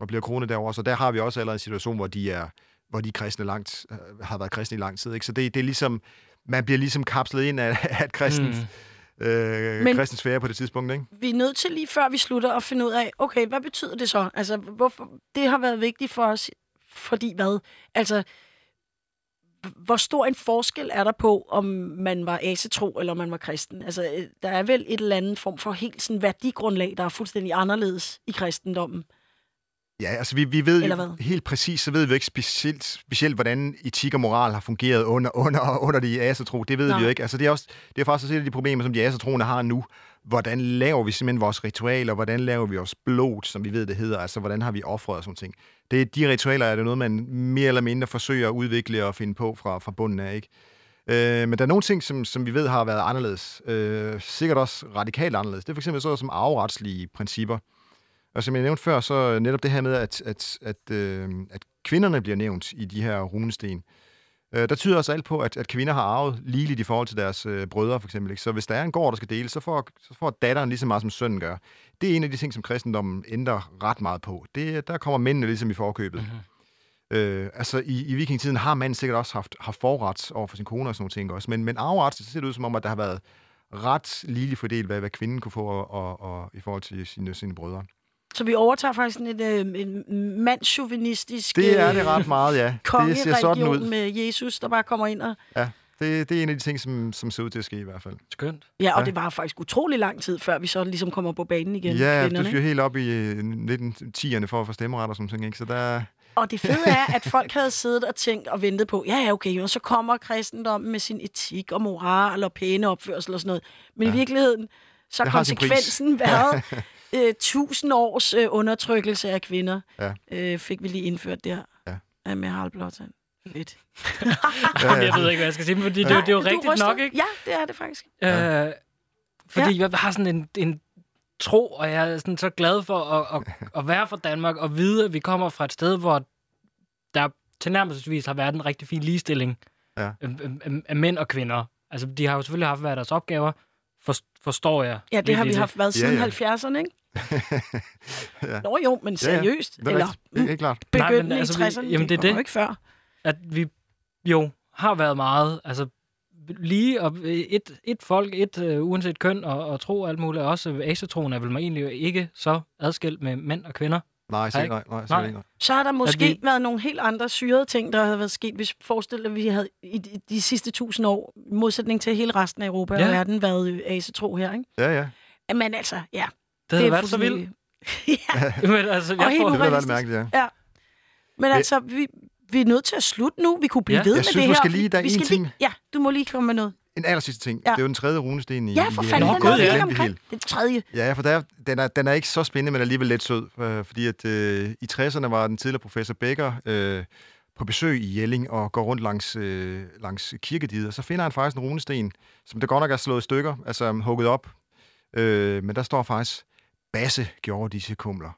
og bliver kronet derovre. Så der har vi også allerede en situation, hvor de er, hvor de kristne langt, øh, har været kristne i lang tid. Ikke? Så det, det er ligesom, man bliver ligesom kapslet ind af, af et kristent, mm øh, Men- kristens sfære på det tidspunkt. Ikke? Vi er nødt til lige før vi slutter at finde ud af, okay, hvad betyder det så? Altså, hvorfor, det har været vigtigt for os, fordi hvad? Altså, hvor stor en forskel er der på, om man var asetro eller om man var kristen? Altså, øh, der er vel et eller andet form for helt sådan værdigrundlag, der er fuldstændig anderledes i kristendommen. Ja, altså vi, vi ved jo helt præcis, så ved vi ikke specielt, specielt hvordan etik og moral har fungeret under, under, under de asetro. Det ved Nej. vi jo ikke. Altså det er, også, det er faktisk også et af de problemer, som de asetroende har nu. Hvordan laver vi simpelthen vores ritualer? Hvordan laver vi vores blod, som vi ved, det hedder? Altså hvordan har vi offret og sådan ting? Det, er- de ritualer er det noget, man mere eller mindre forsøger at udvikle og finde på fra, fra bunden af, ikke? Øh, men der er nogle ting, som, som vi ved har været anderledes. Øh, sikkert også radikalt anderledes. Det er for eksempel sådan noget som arveretslige principper. Og som jeg nævnte før, så netop det her med, at, at, at, øh, at kvinderne bliver nævnt i de her runesten, øh, der tyder også alt på, at, at kvinder har arvet ligeligt i forhold til deres øh, brødre, for eksempel. Ikke? Så hvis der er en gård, der skal deles, så får, så får datteren lige så meget, som sønnen gør. Det er en af de ting, som kristendommen ændrer ret meget på. Det, der kommer mændene ligesom i forkøbet. Mhm. Øh, altså i, i vikingetiden har manden sikkert også haft, haft forret over for sin kone og sådan nogle ting også. Men, men arveret, så ser det ud som om, at der har været ret ligeligt fordelt, hvad, hvad kvinden kunne få og, og, og, i forhold til sine, sine brødre. Så vi overtager faktisk et øh, en mandsjuvenistisk Det er øh, det ret meget, ja. Det ser sådan ud. med Jesus, der bare kommer ind og... Ja, det, det er en af de ting, som, som ser ud til at ske i hvert fald. Skønt. Ja, og Ja. det var faktisk utrolig lang tid, før vi så ligesom kommer på banen igen. ja, du kvinderne, skal jo helt op i øh, 1910'erne for at få stemmeret og sådan ting, ikke? Så der, Og det fede er, at folk havde siddet og tænkt og ventet på, ja, ja, okay, og så kommer kristendommen med sin etik og moral og pæne opførsel og sådan noget. Men ja. i virkeligheden, så har konsekvensen [LAUGHS] været øh, tusind års øh, undertrykkelse af kvinder. Ja. Øh, fik vi lige indført der Ja. med Harald Blåtand. Fedt. [LAUGHS] Jeg ved ikke, hvad jeg skal sige, fordi det, er jo- det er jo Nej, du rigtigt ryster. nok, ikke? Ja, det er det faktisk. Øh, fordi ja. jeg har sådan en, en tro, og jeg er sådan så glad for at, at, at være fra Danmark og vide, at vi kommer fra et sted, hvor der tilnærmelsesvis har været en rigtig fin ligestilling Ja. af, af, af mænd og kvinder. Altså, de har jo selvfølgelig haft hver deres opgaver, forstår jeg. Ja, det har vi haft været siden Ja, ja. 70'erne, ikke? [LAUGHS] Ja. Nå jo, men Ja, ja. seriøst. det er Eller. Det er helt klart. Nej, men begyndende altså, i vi- 60'erne. jamen, det er det. jo ikke før. At vi jo har været meget, altså lige, og et, et folk, et uh, uanset køn og, og tro og alt muligt. Også asetroen er vel man egentlig ikke så adskilt med mænd og kvinder. Nej, slet, nej, nej, Nej. Nej. Så har der måske vi- været nogle helt andre syrede ting, der havde været sket, hvis forestillet, at vi havde i de, de sidste tusind år, i modsætning til hele resten af Europa Ja. og verden, været asetro her, ikke? Ja, ja. Men altså, ja. Det havde er været så vildt. ja, Men altså, Og jeg helt får, Det lidt mærkeligt, ja. men altså, vi, vi er nødt til at slutte nu. Vi kunne blive Ja. ved Jeg med synes det her. måske lige, der er vi en skal ting. Lige, ja, du må lige komme med noget. En aller sidste ting. Ja. Det er jo den tredje runesten i Ja, for fanden, den ja. ikke omkring. Den tredje. Ja, for der, den, er, den er ikke så spændende, men alligevel lidt sød. Øh, fordi at øh, i 60'erne var den tidligere professor Becker øh, på besøg i Jelling og går rundt langs, øh, langs kirkediget, og så finder han faktisk en runesten, som det godt nok er slået i stykker, altså hugget op. Øh, men der står faktisk, Basse gjorde disse kumler.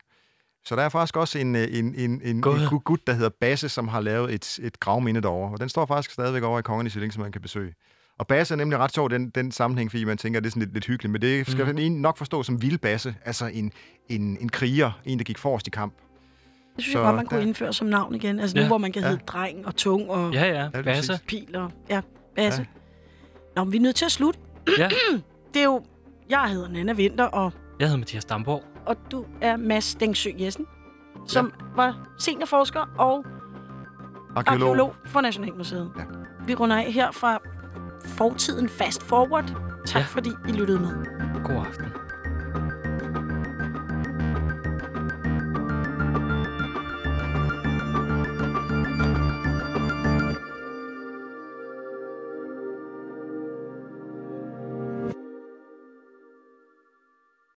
Så der er faktisk også en, øh, en, en, en, God. en gut- der hedder Basse, som har lavet et, et gravminde derovre. Og den står faktisk stadigvæk over i Kongen i Jelling, som man kan besøge. Og basse er nemlig ret sjov den, den sammenhæng, fordi man tænker, at det er sådan lidt, lidt hyggeligt, men det skal mm. nok forstå som vildbasse, altså en, en, en kriger, en, der gik forrest i kamp. Det synes Så jeg godt, man kunne der- indføre som navn igen. Altså nu, Ja. hvor man kan Ja. hedde dreng og tung og ja, ja, basse. pil og... Ja, basse. Ja. Nå, men vi er nødt til at slutte. Ja. [CLEARS THROAT] Det er jo... Jeg hedder Nana Vinter, og, Jeg hedder Mathias Damborg. og du er Mads Stengsø Jessen, som var seniorforsker og Arkeolog. arkeolog for Nationalmuseet. Ja. Vi runder af her fra fortiden Fast Forward. Tak Ja. fordi I lyttede med. God aften.